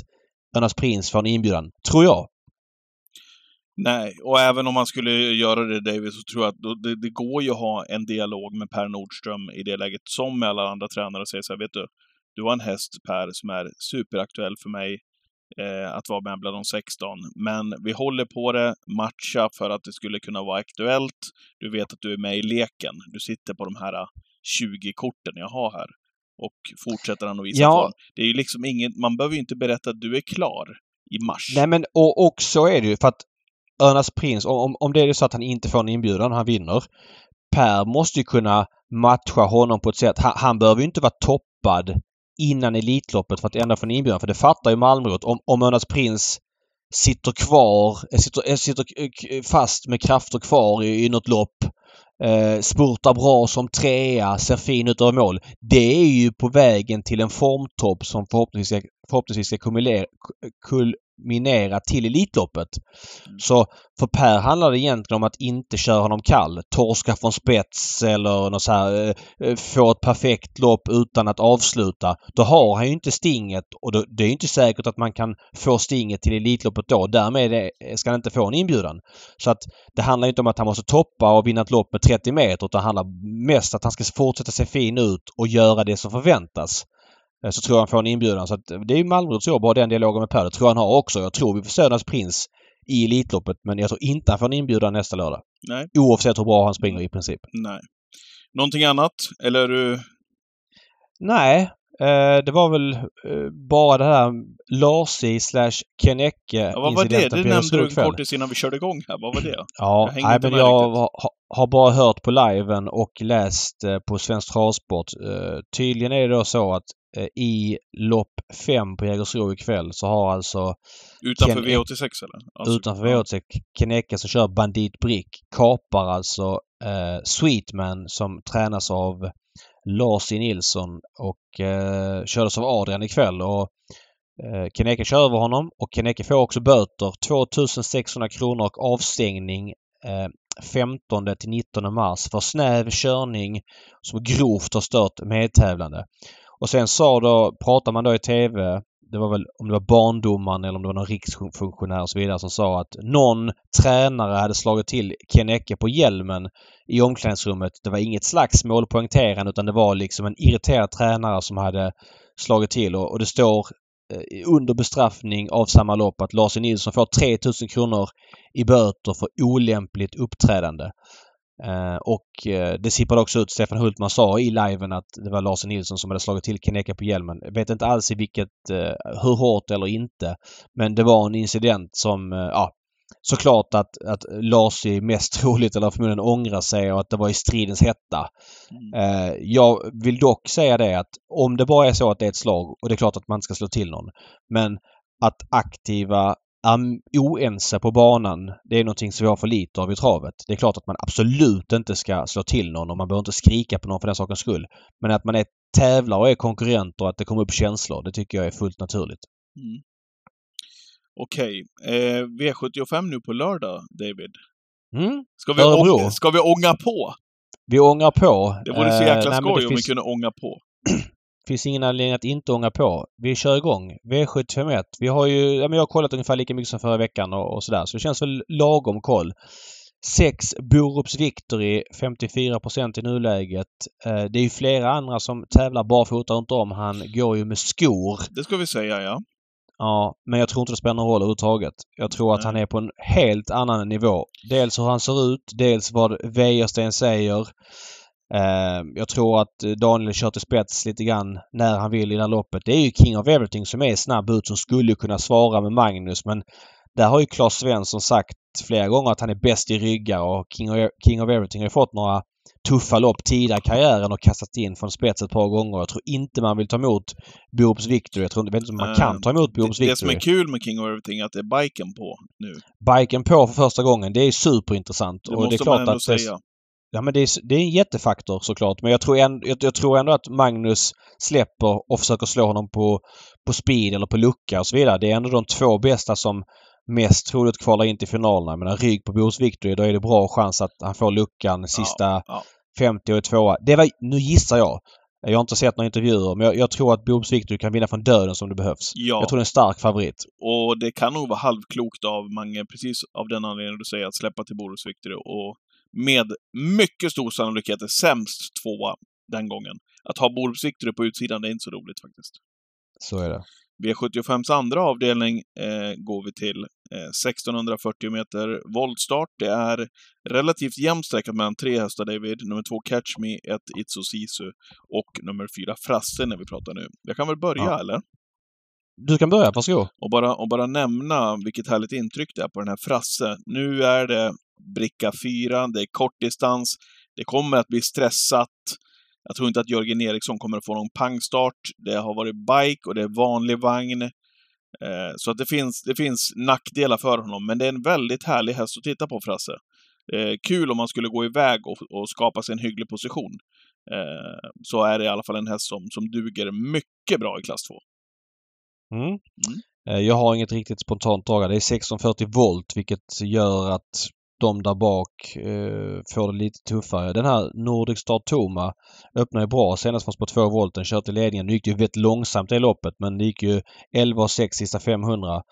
Önas Prins får en inbjudan. Tror jag. Nej, och även om man skulle göra det David, så tror jag att det, det går ju att ha en dialog med Per Nordström i det läget, som med alla andra tränare, och säga så här, vet du, du har en häst Per som är superaktuell för mig eh, att vara med bland de 16. Men vi håller på det, matcha för att det skulle kunna vara aktuellt. Du vet att du är med i leken. Du sitter på de här 20 korten jag har här. Och fortsätter han att visa Ja. form. Det är ju liksom inget, man behöver ju inte berätta att du är klar i mars. Nej men och, och så är det ju för att Önas Prins, om, om det är så att han inte får en inbjudan och han vinner. Per måste ju kunna matcha honom på ett sätt. Han, han behöver ju inte vara toppad innan Elitloppet för att ändå få en inbjudan. För det fattar ju Malmrot. Om, om Önas Prins sitter kvar, eh, sitter, eh, sitter eh, fast med krafter kvar i, i något lopp. Eh, spurtar bra som trea, ser fin ut över mål. Det är ju på vägen till en formtopp som förhoppningsvis ska, förhoppningsvis ska kumulera, kulminera till Elitloppet. Så för Per handlar det egentligen om att inte köra honom kall. Torska från spets eller något så här, eh, få ett perfekt lopp utan att avsluta. Då har han ju inte stinget och då, det är inte säkert att man kan få stinget till Elitloppet då. Därmed är- ska han inte få en inbjudan. Så att det handlar inte om att han måste toppa och vinna ett lopp med 30 meter utan det handlar mest att han ska fortsätta se fin ut och göra det som förväntas. Eh, Så tror jag han får en inbjudan. Så att det är ju Malmrots jobb att ha den dialogen med Per. Det tror jag han har också. Jag tror vi får se Önas Prins i Elitloppet men jag tror inte han får en inbjudan nästa lördag. Nej, Oavsett hur bra han springer i princip. nej. Någonting annat? Eller är du... Nej, eh, det var väl eh, bara det här Larsi slash Ken Ecke Ja, vad var det? Det nämnde du ikväll. kortis innan vi körde igång här. Vad var det? Ja, Jag nej, men jag har, har bara hört på liven och läst eh, på Svensk Travsport. Eh, tydligen är det då så att eh, i lopp 5 på Jägersro ikväll så har alltså Utanför Ken- V86 eller? Alltså, utanför ja. V86 Kenecke som kör Bandit Brick kapar alltså eh, Sweetman som tränas av Lars E. Nilsson och eh, kördes av Adrian ikväll. Och, eh, Kenecke kör över honom och Kenecke får också böter. 2600 kronor och avstängning eh, 15 till 19 mars för snäv körning som grovt har stört medtävlande. Och sen sa då, pratar man då i TV det var väl om det var barndomaren eller om det var någon riksfunktionär och så vidare som sa att någon tränare hade slagit till Ken Ecke på hjälmen i omklädningsrummet. Det var inget slagsmål poängterande utan det var liksom en irriterad tränare som hade slagit till och, och det står eh, under bestraffning av samma lopp att Lars E. Nilsson får 3000 kronor i böter för olämpligt uppträdande. Eh, och eh, det sipprade också ut. Stefan Hultman sa i liven att det var Lars Nilsson som hade slagit till Keneka på hjälmen. Jag vet inte alls i vilket, eh, hur hårt eller inte. Men det var en incident som, ja, såklart att, att Lars är mest troligt eller förmodligen ångrar sig och att det var i stridens hetta. Mm. Jag vill dock säga det att om det bara är så att det är ett slag och det är klart att man ska slå till någon. Men att aktiva oense på banan. Det är någonting som vi har för lite av i travet. Det är klart att man absolut inte ska slå till någon och man behöver inte skrika på någon för den sakens skull. Men att man är tävlar och är konkurrenter och att det kommer upp känslor, det tycker jag är fullt naturligt. Mm. Okej. Eh, V75 nu på lördag, David. Mm. Ska vi, ånga, ska vi ånga på? Vi ångar på. Det vore så Eh, jäkla nej, men skoj det om vi finns, kunde ånga på. Finns ingen anledning att inte ånga på. Vi kör igång. V751. Vi har ju, ja, men jag har kollat ungefär lika mycket som förra veckan och, och sådär. Så det känns väl lagom koll. 6 Borups Victory, 54% i nuläget. Eh, det är ju flera andra som tävlar barfota runt om. Han går ju med skor. Det ska vi säga, ja. Ja, men jag tror inte det spelar någon roll överhuvudtaget. Jag tror att Nej. han är på en helt annan nivå. Dels hur han ser ut, dels vad Wäjersten säger. Eh, jag tror att eh, Daniel kör till spets lite grann när han vill i det här loppet. Det är ju King of Everything som är snabb ut som skulle kunna svara med Magnus men där har ju Claes Svensson sagt flera gånger att han är bäst i ryggar och King of, King of Everything har ju fått några tuffa lopp tidigare i karriären och kastat in från spets ett par gånger. Jag tror inte man vill ta emot Borups Victory. Jag tror inte, man Eh, kan ta emot Det, Borups det som Victory. är kul med King of Everything är att det är biken på nu. Biken på för första gången, det är superintressant. Det och måste det är klart man ändå att säga. Ja men det är, det är en jättefaktor såklart. Men jag tror, ändå, jag, jag tror ändå att Magnus släpper och försöker slå honom på, på speed eller på lucka och så vidare. Det är ändå de två bästa som mest troligt kvalar in till finalerna. Jag menar rygg på Boris Victory, då är det bra chans att han får luckan sista ja. 50 och tvåa. Det var, nu gissar jag. Jag har inte sett några intervjuer men jag, jag tror att Boris Victory kan vinna från döden som det behövs. Ja, Jag tror det är en stark favorit. och det kan nog vara halvklokt av Mange, precis av den anledningen du säger, att släppa till Boris Victory och med mycket stor sannolikhet är sämst tvåa den gången. Att ha Boris Victory på utsidan, det är inte så roligt faktiskt. Så är det. V75s andra avdelning eh, går vi till. Eh, 1640 meter voltstart. Det är relativt jämn sträcka mellan tre hästar, David. Nummer två Catch Me, ett Itso Sisu och nummer fyra Frasse när vi pratar nu. Jag kan väl börja, Ja. eller? Du kan börja, varsågod. Och bara, och bara nämna vilket härligt intryck det är på den här Frasse. Nu är det bricka fyra, det är kortdistans, det kommer att bli stressat. Jag tror inte att Jörgen Eriksson kommer att få någon pangstart. Det har varit bike och det är vanlig vagn. Eh, så att det finns, det finns nackdelar för honom, men det är en väldigt härlig häst att titta på, Frasse. Eh, kul om man skulle gå iväg och, och skapa sig en hygglig position. Eh, så är det i alla fall en häst som, som duger mycket bra i klass 2. Mm. Eh, Jag har inget riktigt spontant dragande. Det är 1640 volt vilket gör att de där bak eh, får det lite tuffare. Den här Nordic Star Toma öppnade ju bra senast från spår 2 volten. Kör till ledningen. Nu gick det ju väldigt långsamt det loppet men det gick ju 11 och 6 sista 500.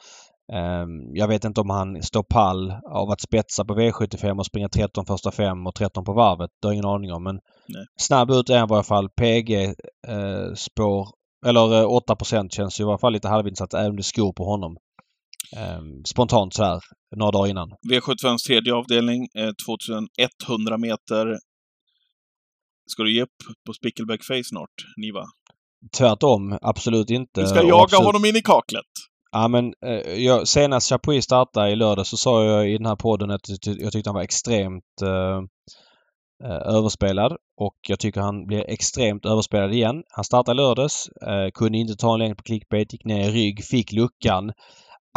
Ehm, jag vet inte om han står pall av att spetsa på V75 och springa 13 första fem och 13 på varvet. Det har jag ingen aning om men Nej. snabb ut är han i varje fall. PG eh, spår eller eh, 8 känns ju i alla fall lite halvinsatt även om det skor på honom. Ehm, spontant så här några dagar innan. V75s tredje avdelning, eh, 2100 meter. Ska du ge upp på Spickelback Face snart, Niva? Tvärtom, absolut inte. Du ska jaga absolut- honom in i kaklet! Ja men eh, jag, senast Chapuis startade i lördag så sa jag i den här podden att jag tyckte han var extremt eh, eh, överspelad och jag tycker han blir extremt överspelad igen. Han startade i lördags, eh, kunde inte ta en längd på clickbait, gick ner i rygg, fick luckan.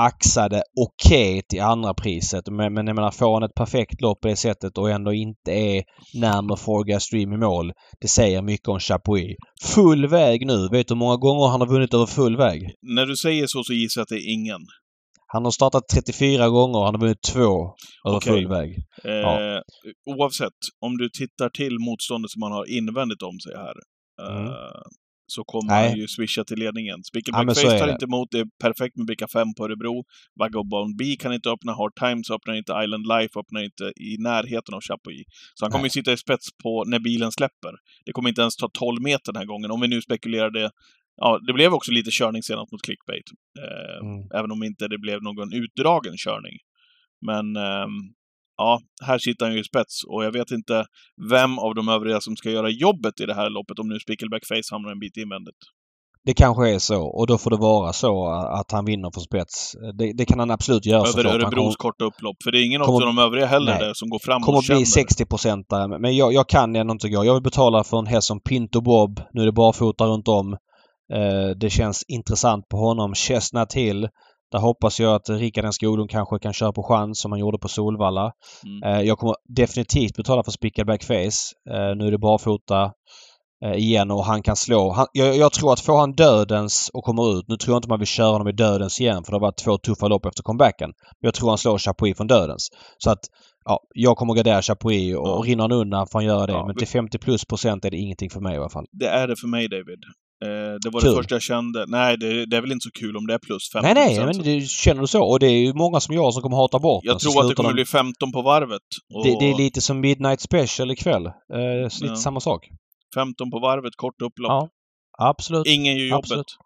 Axade okej till andra priset men, men jag menar får han ett perfekt lopp på det sättet och ändå inte är närmare Forga Stream i mål. Det säger mycket om Chapuis. Full väg nu. Vet du hur många gånger han har vunnit över full väg? När du säger så så gissar jag att det är ingen. Han har startat 34 gånger och han har vunnit två över Okej. full väg. Eh, Oavsett, om du tittar till motståndet som han har invändigt om sig här, eh, Mm. Så kommer Nej. han ju swisha till ledningen. Ja, Spickelback men så Face är tar inte emot, det är perfekt med bricka 5 på Örebro. Vagabond B kan inte öppna, Hard Times öppnar inte, Island Life öppnar inte i närheten av Chapuis. Så han kommer ju sitta i spets på när bilen släpper. Det kommer inte ens ta 12 meter den här gången, om vi nu spekulerar det. Ja, det blev också lite körning senast mot Clickbait. Eh, Mm. Även om inte det blev någon utdragen körning. Men ehm, ja, här sitter han ju i spets och jag vet inte vem av de övriga som ska göra jobbet i det här loppet om nu Spickelback Face hamnar en bit invändigt. Det kanske är så och då får det vara så att han vinner för spets. Det, det kan han absolut göra Över såklart. Örebros kommer, korta upplopp. För det är ingen kommer- av de övriga heller Nej. där som går fram kommer och att bli känner. 60 procentare. Men jag, jag kan ändå inte gå. Jag vill betala för en häst som Pinto Bob. Nu är det barfota runt om. Eh, det känns intressant på honom. Chestnut Hill Där hoppas jag att Rickard Skoglund kanske kan köra på chans som han gjorde på Solvalla. Mm. Eh, jag kommer definitivt betala för spickad backface. Eh, nu är det barfota eh, igen och han kan slå. Han, jag, jag tror att får han dödens och kommer ut. Nu tror jag inte man vill köra honom i dödens igen för det har varit två tuffa lopp efter comebacken. Men jag tror han slår Chapuis från dödens. Så att ja, jag kommer gardera Chapuis och Ja. rinner han undan får han göra det. Ja, Men till 50 plus procent är det ingenting för mig i alla fall. Det är det för mig, David. Eh, det var Kul. det första jag kände. Nej, det, det är väl inte så kul om det är plus 50 Nej, nej, men det, känner du så? Och det är ju många som jag som kommer hata bort Jag tror att det kommer de- bli 15 på varvet. Och det, det är lite som Midnight Special ikväll. Eh, så lite Ja. samma sak. 15 på varvet, kort upplopp. Ja, absolut. Ingen gör jobbet. Absolut.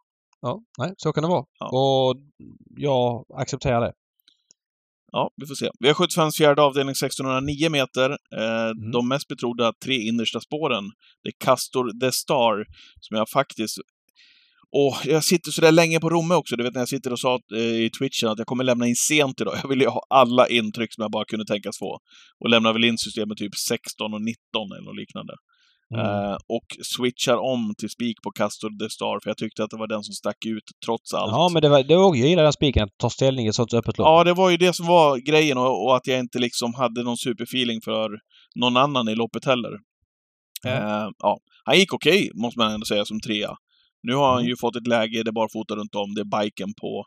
Ja, nej, så kan det vara. Ja. Och jag accepterar det. Ja, vi får se. Vi har 75 fjärde avdelning 1609 meter. Eh, Mm. De mest betrodda tre innersta spåren. Det är Castor The Star, som jag faktiskt... Åh, jag sitter så där länge på Romme också. Du vet när jag sitter och sa eh, i Twitchen att jag kommer lämna in sent idag. Jag ville ha alla intryck som jag bara kunde tänkas få. Och lämnar väl in systemet typ 16 och 19 eller något liknande. Mm. Eh, och switchar om till spik på Castor The Star, för jag tyckte att det var den som stack ut trots allt. Ja, men det var, det var, jag gillar den spiken, att ta ställning i ett sånt öppet lopp. Ja, det var ju det som var grejen och, och att jag inte liksom hade någon superfeeling för någon annan i loppet heller. Mm. Eh, ja, han gick okej, måste man ändå säga, som trea. Nu har han Mm. ju fått ett läge, det är barfota runt om, det är biken på.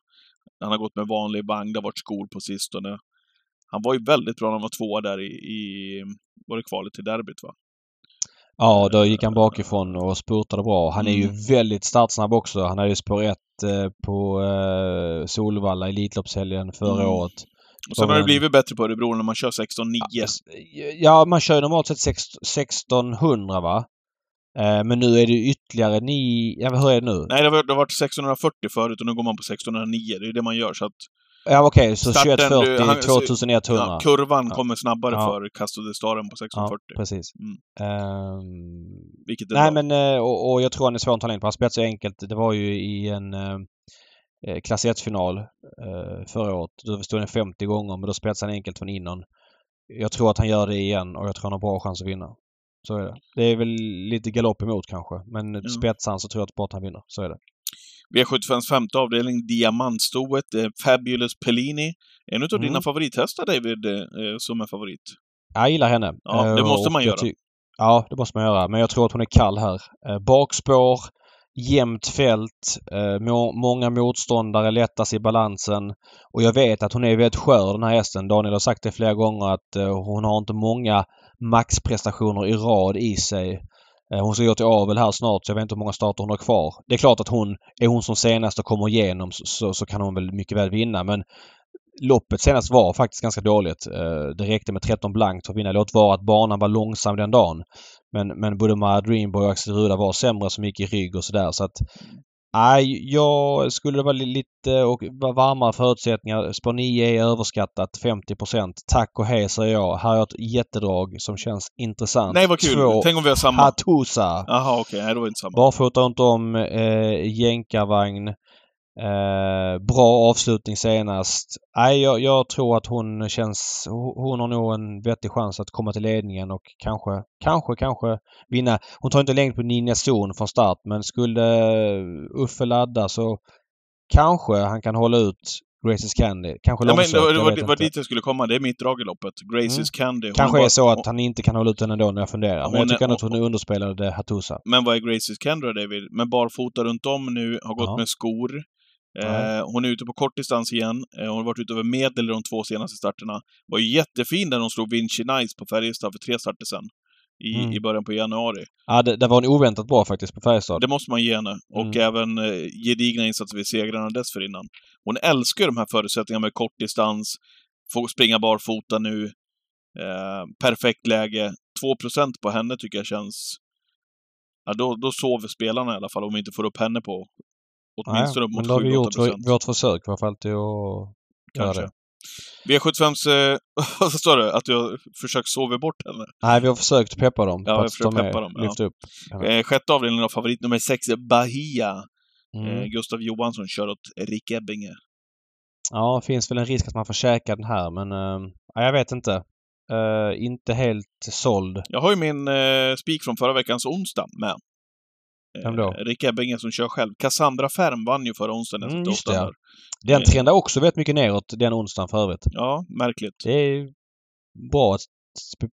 Han har gått med vanlig vagn, det har varit skor på sistone. Han var ju väldigt bra när han var tvåa där i, i var det kvalet till derbyt va? Ja, då gick han bakifrån och spurtade bra. Han är ju Mm. väldigt startsnabb också. Han hade ju spår 1 eh, på eh, Solvalla Elitloppshelgen förra Mm. året. Och sen har det blivit bättre på Örebro när man kör 16-9. Ja, man kör normalt sett sex- 1600 va? Eh, men nu är det ytterligare ni... Ja, hur är det nu? Nej, det har, det har varit 640 förut och nu går man på 609. Det är det man gör. Så att Ja, okej, så Starten, 2140, du, han- 2100. ja, kurvan Ja. kommer snabbare Ja. för Castro Staren på 1640. Ja, precis. Mm. Ehm, Vilket är nej, bra. men eh, och, och jag tror han är svår att ta in på. Han spetsar ju enkelt. Det var ju i en eh, eh, klass 1-final eh, förra året. Då stod den 50 gånger, men då spetsade han enkelt från innan. Jag tror att han gör det igen och jag tror han har bra chans att vinna. Så är det. Det är väl lite galopp emot kanske, men Ja. spetsar han så tror jag att bara att han vinner. Så är det. V75s femte avdelning, Diamantstoet, är Fabulous Pellini. En utav Mm. dina favorithästar, David, eh, som är favorit. Jag gillar henne. Ja, det Eh, måste man göra. Ja, det måste man göra. Men jag tror att hon är kall här. Eh, Bakspår, jämnt fält, eh, må- många motståndare, lättas i balansen. Och jag vet att hon är väldigt skör den här hästen. Daniel har sagt det flera gånger att eh, hon har inte många maxprestationer i rad i sig. Eh, hon ska gå till avel här snart så jag vet inte hur många starter hon har kvar. Det är klart att hon, är hon som senast och kommer igenom så, så, kan hon väl mycket väl vinna men loppet senast var faktiskt ganska dåligt. Eh, det räckte med 13 blankt för att vinna. Låt vara att banan var långsam den dagen. Men, men både Mara Dreamboy och Axel Ruda var sämre som gick i rygg och sådär så att Nej, jag skulle vara li- lite och varmare förutsättningar. Spår 9 är överskattat 50% Tack och hej säger jag. Här har jag ett jättedrag som känns intressant. Nej, vad kul! Två Tänk om vi har samma. Hatusa. Jaha, okej. Nej, det var inte samma. Barfota runt om, eh, jänkarvagn. Eh, bra avslutning senast. Nej, jag, jag tror att hon känns... Hon hon har nog en vettig chans att komma till ledningen och kanske, kanske, kanske vinna. Hon tar inte längd på Ninja Zon från start men skulle Uffe ladda så kanske han kan hålla ut Graces Candy. Kanske Ja, men långsökt, det var, det var, var dit jag skulle komma. Det är mitt drag i loppet. Graces Candy. Hon Kanske bara- är så att han inte kan hålla ut den ändå när jag funderar. Men Hon jag tycker är- ändå att hon är underspelad eh, Hatusa. Men vad är Graces Candy då, David? Men barfota runt om nu, har gått Ja. med skor. Eh, hon är ute på kortdistans igen. Eh, hon har varit ute över medel i de två senaste starterna. Var ju jättefin när hon slog Vinci Nice på Färjestad för tre starter sen. I, Mm. i början på januari. Ja, det, det var en oväntat bra faktiskt på Färjestad. Det måste man ge henne. Och Mm. även eh, gedigna insatser vid segrarna dessförinnan. Hon älskar ju de här förutsättningarna med kortdistans, få springa barfota nu. Eh, perfekt läge. 2% på henne tycker jag känns... Ja, då, då sover spelarna i alla fall om vi inte får upp henne på åtminstone men mot då har vi 7-8 gjort vår, vårt försök i alla fall till att göra Kanske. det. V75s... Eh, vad sa du? Att du har försökt sova bort henne? Nej, vi har försökt peppa dem. Ja, vi har försökt peppa dem, ja. upp. Eh, sjätte avdelningen av favorit nummer 6, Bahia. Mm. Eh, Gustav Johansson kör åt Rick Ebbinge. Ja, det finns väl en risk att man får käka den här men uh, jag vet inte. Eh, inte helt såld. Jag har ju min eh, spik från förra veckans onsdag med. Vem då? Eh, Rick Ebbinge som kör själv. Cassandra Färm vann ju förra onsdagen Mm, just det. Den Eh. trendar också väldigt mycket neråt den onsdagen för övrigt. Ja, märkligt. Det är bra att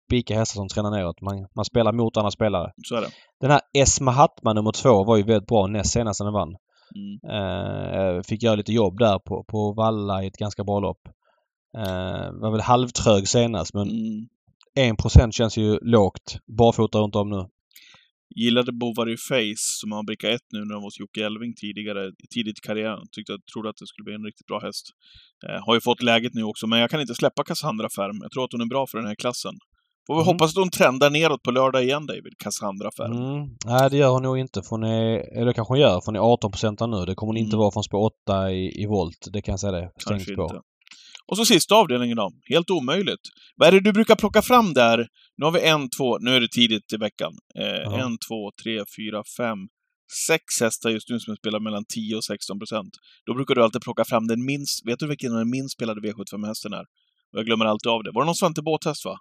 spika hästar som trendar neråt. Man, man spelar mot andra spelare. Så är det. Den här Esma Hattman nummer två var ju väldigt bra näst senast när den vann. Mm. Eh, fick göra lite jobb där på, på Valla i ett ganska bra lopp. Eh, var väl halvtrög senast men Mm. 1% känns ju lågt. Barfota runt om nu. Gillade Bovary Face som har bricka ett nu när de var hos Jocke Elving tidigare, tidigt i karriären. Tyckte, trodde att det skulle bli en riktigt bra häst. Eh, har ju fått läget nu också, men jag kan inte släppa Cassandra Färm. Jag tror att hon är bra för den här klassen. Får vi Mm. hoppas att hon trendar neråt på lördag igen, David. Cassandra Färm. Mm. Nej, det gör hon nog inte. För hon är, eller kanske hon gör, för hon är 18% nu. Det kommer hon inte Mm. vara från spår 8 i, i volt. Det kan jag säga det. Stängt Kanske spår. inte. Och så sista avdelningen då. Helt omöjligt. Vad är det du brukar plocka fram där? Nu har vi en, två, nu är det tidigt i veckan. Eh, Ja. En, två, tre, fyra, fem, sex hästar just nu som spelar mellan 10 och 16 procent. Då brukar du alltid plocka fram den minst, vet du vilken den minst spelade V75-hästen är? Och jag glömmer alltid av det. Var det någon Svante Båth-häst va?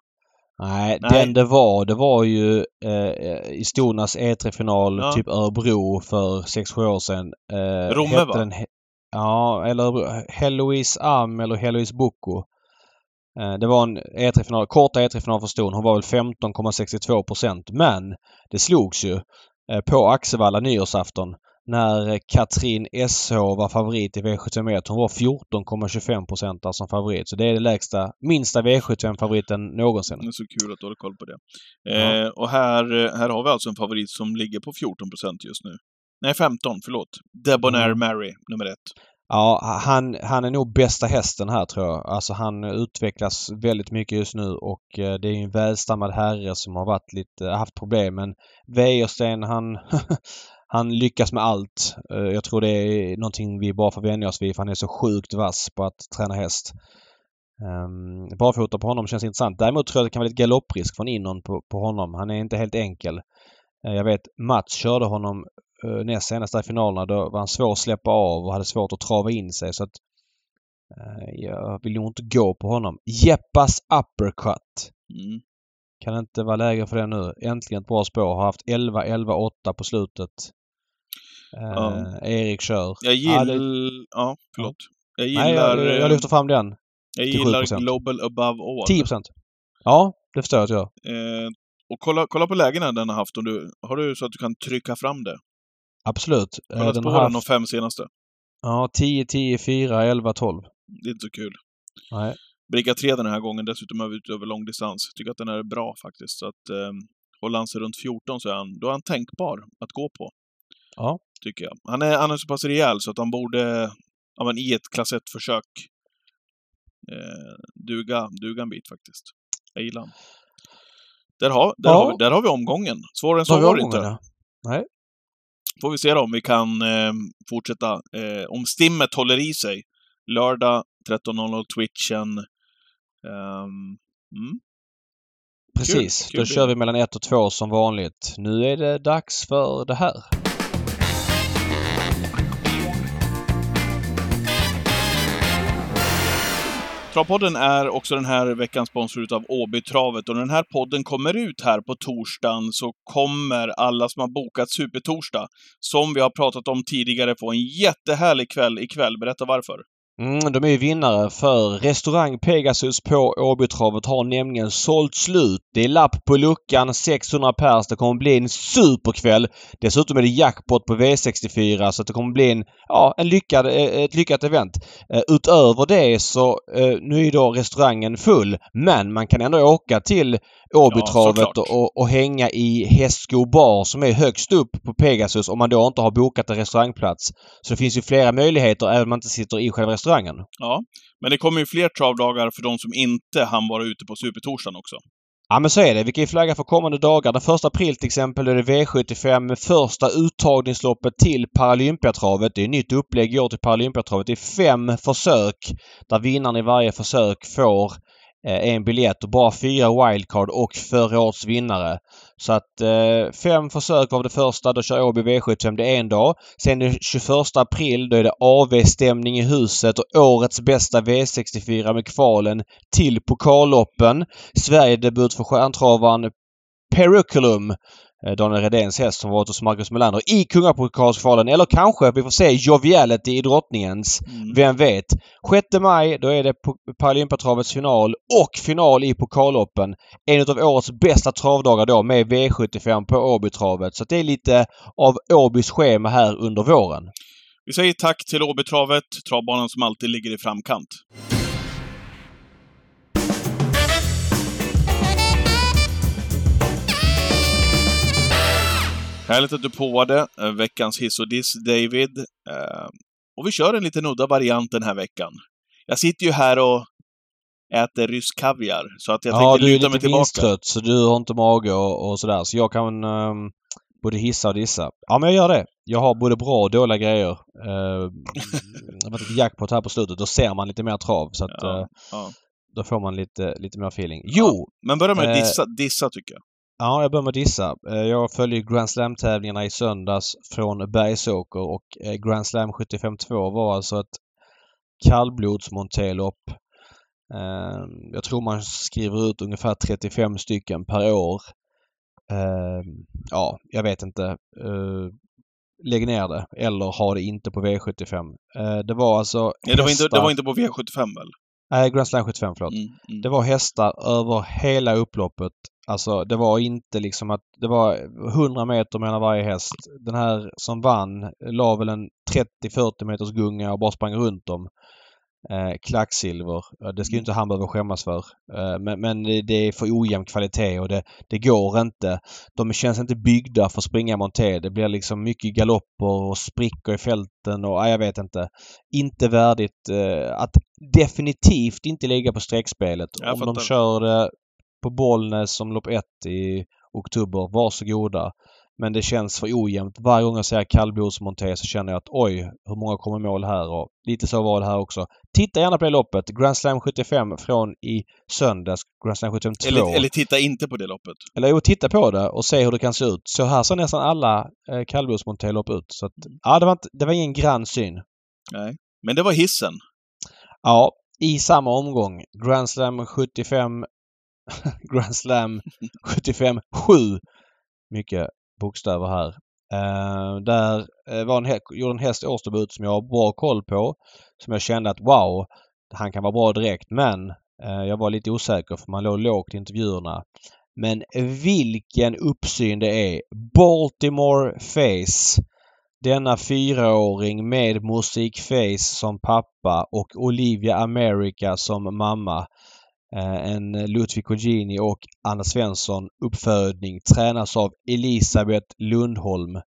Nej, Nej. den det var, det var ju eh, i Stonas E3-final, Ja. typ Örebro för 6-7 år sedan. Eh, Romme, va? Den, ja, eller Heloise Am eller Heloise Boko. Eh, det var en E3-final, korta E3-final för Ston. Hon var väl 15,62 procent. Men det slogs ju eh, på Axevalla nyårsafton när eh, Katrin SH var favorit i V71. Hon var 14,25 procent som favorit. Så det är det lägsta, minsta V75-favoriten någonsin. Det är så kul att du håller koll på det. Ja. Eh, och här, här har vi alltså en favorit som ligger på 14 procent just nu. Nej, 15, förlåt. Debonair Mm. Mary, nummer ett. Ja, han, han är nog bästa hästen här tror jag. Alltså han utvecklas väldigt mycket just nu och eh, det är ju en välstammad herre som har varit lite, haft problem men Wäjersten han, han lyckas med allt. Eh, jag tror det är någonting vi bara får vänja oss vid för han är så sjukt vass på att träna häst. Um, barfota på honom känns intressant. Däremot tror jag det kan vara lite galopprisk från innan på, på honom. Han är inte helt enkel. Eh, jag vet Mats körde honom uh, näst senast där i finalerna. Då var han svår att släppa av och hade svårt att trava in sig. Så att eh, Jag vill nog inte gå på honom. Jeppas uppercut. Mm. Kan inte vara läge för det nu. Äntligen ett bra spår. Har haft 11, 11, 8 på slutet. Eh, Ja. Erik kör. Jag Ja, gillar... det- Ja, förlåt. Jag Nej, gillar... jag, eh, jag lyfter fram den. jag gillar 7%. Global Above All. 10% Ja, det förstår jag att jag. Eh, och kolla, kolla på lägena den har haft. Om du, har du så att du kan trycka fram det? Absolut. Eh, Kolla den spåren har de haft, fem senaste. ja, 10, 10, 4, 11, 12. Det är inte så kul. Nej. Bricka 3 den här gången, dessutom över, över långdistans. Tycker att den är bra faktiskt. Så att eh, håller han sig runt 14 så är han, då är han tänkbar att gå på. Ja. Tycker jag. Han är, han är så pass rejäl så att han borde, ja men i ett klass 1-försök, eh, duga, duga en bit faktiskt. Jag gillar han. Där har, där, Ja. har vi, där har vi omgången. Svårare än så var det inte. ja. Får vi se då om vi kan eh, fortsätta. Eh, om stimmet håller i sig. Lördag 13.00 Twitchen. Ehm, mm. Precis. kul Då bild. kör vi mellan 1 och 2 som vanligt. Nu är det dags för det här. Travpodden är också den här veckan sponsrad av Åbytravet och när den här podden kommer ut här på torsdagen så kommer alla som har bokat Supertorsdag, som vi har pratat om tidigare, få en jättehärlig kväll ikväll. Berätta varför. Mm, de är ju vinnare för restaurang Pegasus på Åbytravet har nämligen sålt slut. Det är lapp på luckan, 600 pers. Det kommer bli en superkväll. Dessutom är det jackpot på V64 så att det kommer bli en, ja, en lyckad, eh, ett lyckat event. Eh, utöver det så, eh, nu är då restaurangen full men man kan ändå åka till Åbytravet såklart. och, och hänga i Hästsko bar som är högst upp på Pegasus om man då inte har bokat en restaurangplats. Så det finns ju flera möjligheter även om man inte sitter i själva restaurangen. Ja, men det kommer ju fler travdagar för de som inte hann vara ute på Supertorsdagen också. Ja men så är det. Vi kan ju flagga för kommande dagar. Den första april till exempel är det V75 med första uttagningsloppet till Paralympiatravet. Det är nytt upplägg i år till Paralympiatravet. Det är fem försök där vinnaren i varje försök får Eh, en biljett och bara fyra wildcard och förra årets vinnare. Så att eh, fem försök av det första. Då kör Åby V75 det är en dag. Sen den 21 april då är det AV-stämning i huset och årets bästa V64 med kvalen till pokalloppen. Sverigedebut för stjärntravaren Periculum eh, Daniel Redéns häst som varit hos Marcus Melander i kungapokalsfinalen. Eller kanske vi får se Joviality i drottningens. Mm. Vem vet? 6 maj, då är det Paralympiatravets final och final i pokalloppen. En av årets bästa travdagar då med V75 på Åbytravet. Så det är lite av Åbys schema här under våren. Vi säger tack till Åbytravet, travbanan som alltid ligger i framkant. Härligt att du påade eh, veckans hiss och diss, David. Eh, och vi kör en liten udda variant den här veckan. Jag sitter ju här och äter rysk kaviar, så att jag ja, tänkte du är luta mig lite tillbaka. minstrött så du har inte mage och, och sådär. Så jag kan ehm, både hissa och dissa. Ja, men jag gör det. Jag har både bra och dåliga grejer. Uh, det var ett jackpot här på slutet. Då ser man lite mer trav. Så att, Ja, eh, ja. då får man lite, lite mer feeling. Jo! Men börja med att dissa, dissa tycker jag. Ja, jag börjar med att dissa. Eh, Jag följer Grand Slam-tävlingarna i söndags från Bergsåker och eh, Grand Slam 75-2 var alltså ett kallblodsmonterlopp. Eh, Jag tror man skriver ut ungefär 35 stycken per år. Eh, Ja, jag vet inte. Eh, Lägg ner det eller ha det inte på V75. Eh, Det var alltså Nej, det, var inte, det var inte på V75 väl? Nej, Grand Slam 75 förlåt. Mm, mm. Det var hästar över hela upploppet. Alltså det var inte liksom att det var 100 meter mellan varje häst. Den här som vann la väl en 30-40 meters gunga och bara sprang runt dem. Eh, klacksilver. Det ska ju inte han behöva skämmas för. Eh, men, men det är för ojämn kvalitet och det, det går inte. De känns inte byggda för att springa monté. Det blir liksom mycket galopper och sprickor i fälten och ja, jag vet inte. Inte värdigt eh, att definitivt inte ligga på streckspelet. Jag Om de kör det på Bollnäs som lopp ett i oktober, varsågoda. Men det känns för ojämnt. Varje gång jag ser kallblodsmonté så känner jag att oj, hur många kommer mål här? Och lite så var det här också. Titta gärna på det loppet. Grand Slam 75 från i söndags. Grand Slam 75 2. Eller, eller titta inte på det loppet. Eller jo, titta på det och se hur det kan se ut. Så här ser nästan alla eh, kallblodsmontélopp ut. Så att, ja, det var, inte, det var ingen grann syn. Nej. Men det var hissen. Ja, i samma omgång. Grand Slam 75... Grand Slam 75 7. Mycket bokstäver här. Uh, där eh, var en, hä- gjorde en häst årsdebut som jag har bra koll på. Som jag kände att wow, han kan vara bra direkt. Men uh, jag var lite osäker för man låg lågt i intervjuerna. Men vilken uppsyn det är! Baltimore Face. Denna fyraåring med Musikface som pappa och Olivia America som mamma. Eh, En Ludvig Colgjini och Anna Svensson uppfödning tränas av Elisabeth Lundholm. Nej,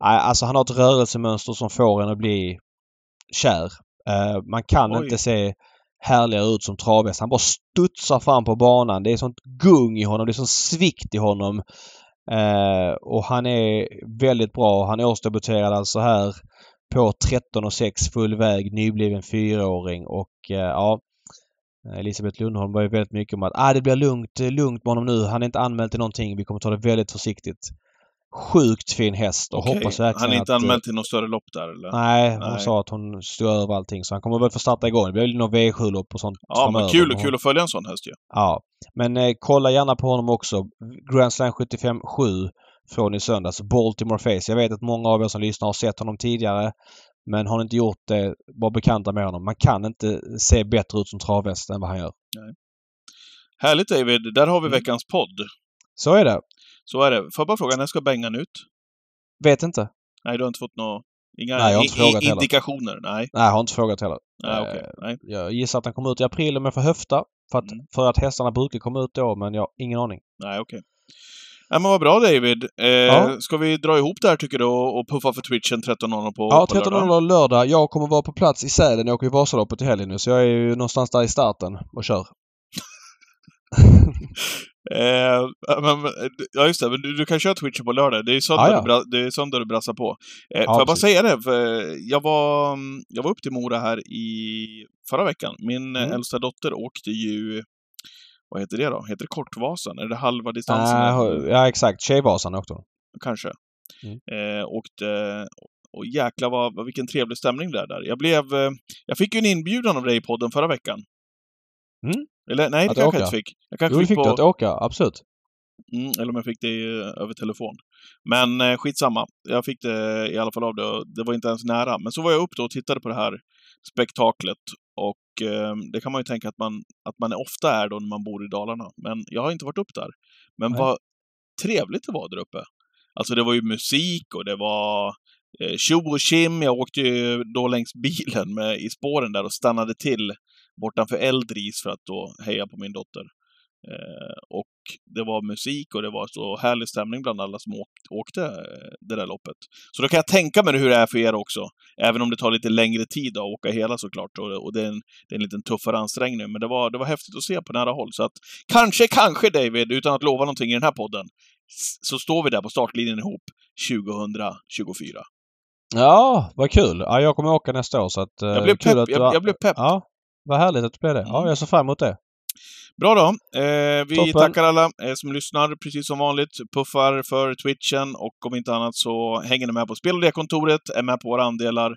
Alltså han har ett rörelsemönster som får en att bli kär. Eh, Man kan Oj. inte se härligare ut som travhäst. Han bara studsar fram på banan. Det är sånt gung i honom. Det är sån svikt i honom. Eh, och han är väldigt bra. Han årsdebuterade alltså här på 13 och 6 full väg, nybliven fyraåring och eh, ja Elisabeth Lundholm var ju väldigt mycket om att ah, det blir lugnt, eh, lugnt med honom nu. Han är inte anmäld till någonting. Vi kommer ta det väldigt försiktigt. Sjukt fin häst och Okej. hoppas verkligen Han är inte att, eh, anmäld till något större lopp där eller? Nej, hon Nej. sa att hon stod över allting så han kommer väl få starta igång. Det blir väl någon V7-lopp och sånt Ja, men kul, Och- kul att följa en sån häst ju. Ja. Men eh, kolla gärna på honom också. Grand Slam 75 7 från i söndags. Baltimore Face. Jag vet att många av er som lyssnar har sett honom tidigare. Men har ni inte gjort det, var bekanta med honom. Man kan inte se bättre ut som travhäst än vad han gör. Härligt David, där har vi Mm. veckans podd. Så är det. Så är det. Får jag bara fråga, när ska Bengan ut? Vet inte. Nej, du har inte fått några... Inga Nej, jag har inte frågat heller. indikationer? Nej. Nej, jag har inte frågat heller. Nej, okej. Eh, Nej. Jag gissar att den kommer ut i april om jag får höfta. För att, Mm. för att hästarna brukar komma ut då, men jag har ingen aning. Nej, okej. Ja, men vad bra David. Eh, Ja. Ska vi dra ihop det här tycker du och puffa för Twitchen 13.00 på, Ja, på lördag? 13.00 lördag. Jag kommer vara på plats i Sälen. Jag åker ju Vasaloppet i helgen nu, så jag är ju någonstans där i starten och kör. Eh, ja, men, ja, just det. Men du, du kan köra Twitchen på lördag. Det är söndag, Ja, ja. Du, bra, det är söndag du brassar på. Eh, Ja, får jag bara säga det? Jag, var, jag var upp till Mora här i förra veckan. Min Mm. äldsta dotter åkte ju... Vad heter det då? Heter det Kortvasan? Är det halva distansen? Nej, ja, exakt. Tjejvasan åkte hon. Kanske. Mm. Eh, åkte... Och jäklar vad, vilken trevlig stämning det är där. Jag blev... Eh, jag fick ju en inbjudan av dig i podden förra veckan. Mm. Eller nej, det Att kanske jag inte fick. Jag kanske Jo, fick fick på... du att åka. Absolut. Mm, eller om jag fick det eh, över telefon. Men eh, skitsamma. Jag fick det i alla fall av det. Det var inte ens nära. Men så var jag upp då och tittade på det här spektaklet. Och eh, det kan man ju tänka att man, att man ofta är då när man bor i Dalarna. Men jag har inte varit upp där. Men Nej. vad trevligt det var där uppe. Alltså det var ju musik och det var eh, tjo och tjim. Jag åkte ju då längs bilen med, i spåren där och stannade till bortanför Eldris för att då heja på min dotter. Eh, och det var musik och det var så härlig stämning bland alla som åkt, åkte eh, det där loppet. Så då kan jag tänka mig hur det är för er också. Även om det tar lite längre tid att åka hela såklart. Och, det, är en, det är en liten tuffare ansträngning. Men det var, det var häftigt att se på nära håll. Så att kanske, kanske David, utan att lova någonting i den här podden, så står vi där på startlinjen ihop 2024. Ja, vad kul! Ja, jag kommer åka nästa år så att... eh, Jag blev kul pepp. att du Jag, jag blev pepp. Ja, vad härligt att du blev det. Ja, Mm. jag ser fram emot det. Bra då. Eh, vi Toppen. tackar alla eh, som lyssnar, precis som vanligt. Puffar för Twitchen och om inte annat så hänger ni med på Spel och det-kontoret, är med på våra andelar.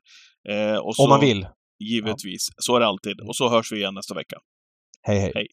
Eh, och så, Om man vill. Givetvis. Så är det alltid. Och så hörs vi igen nästa vecka. Hej hej. Hej.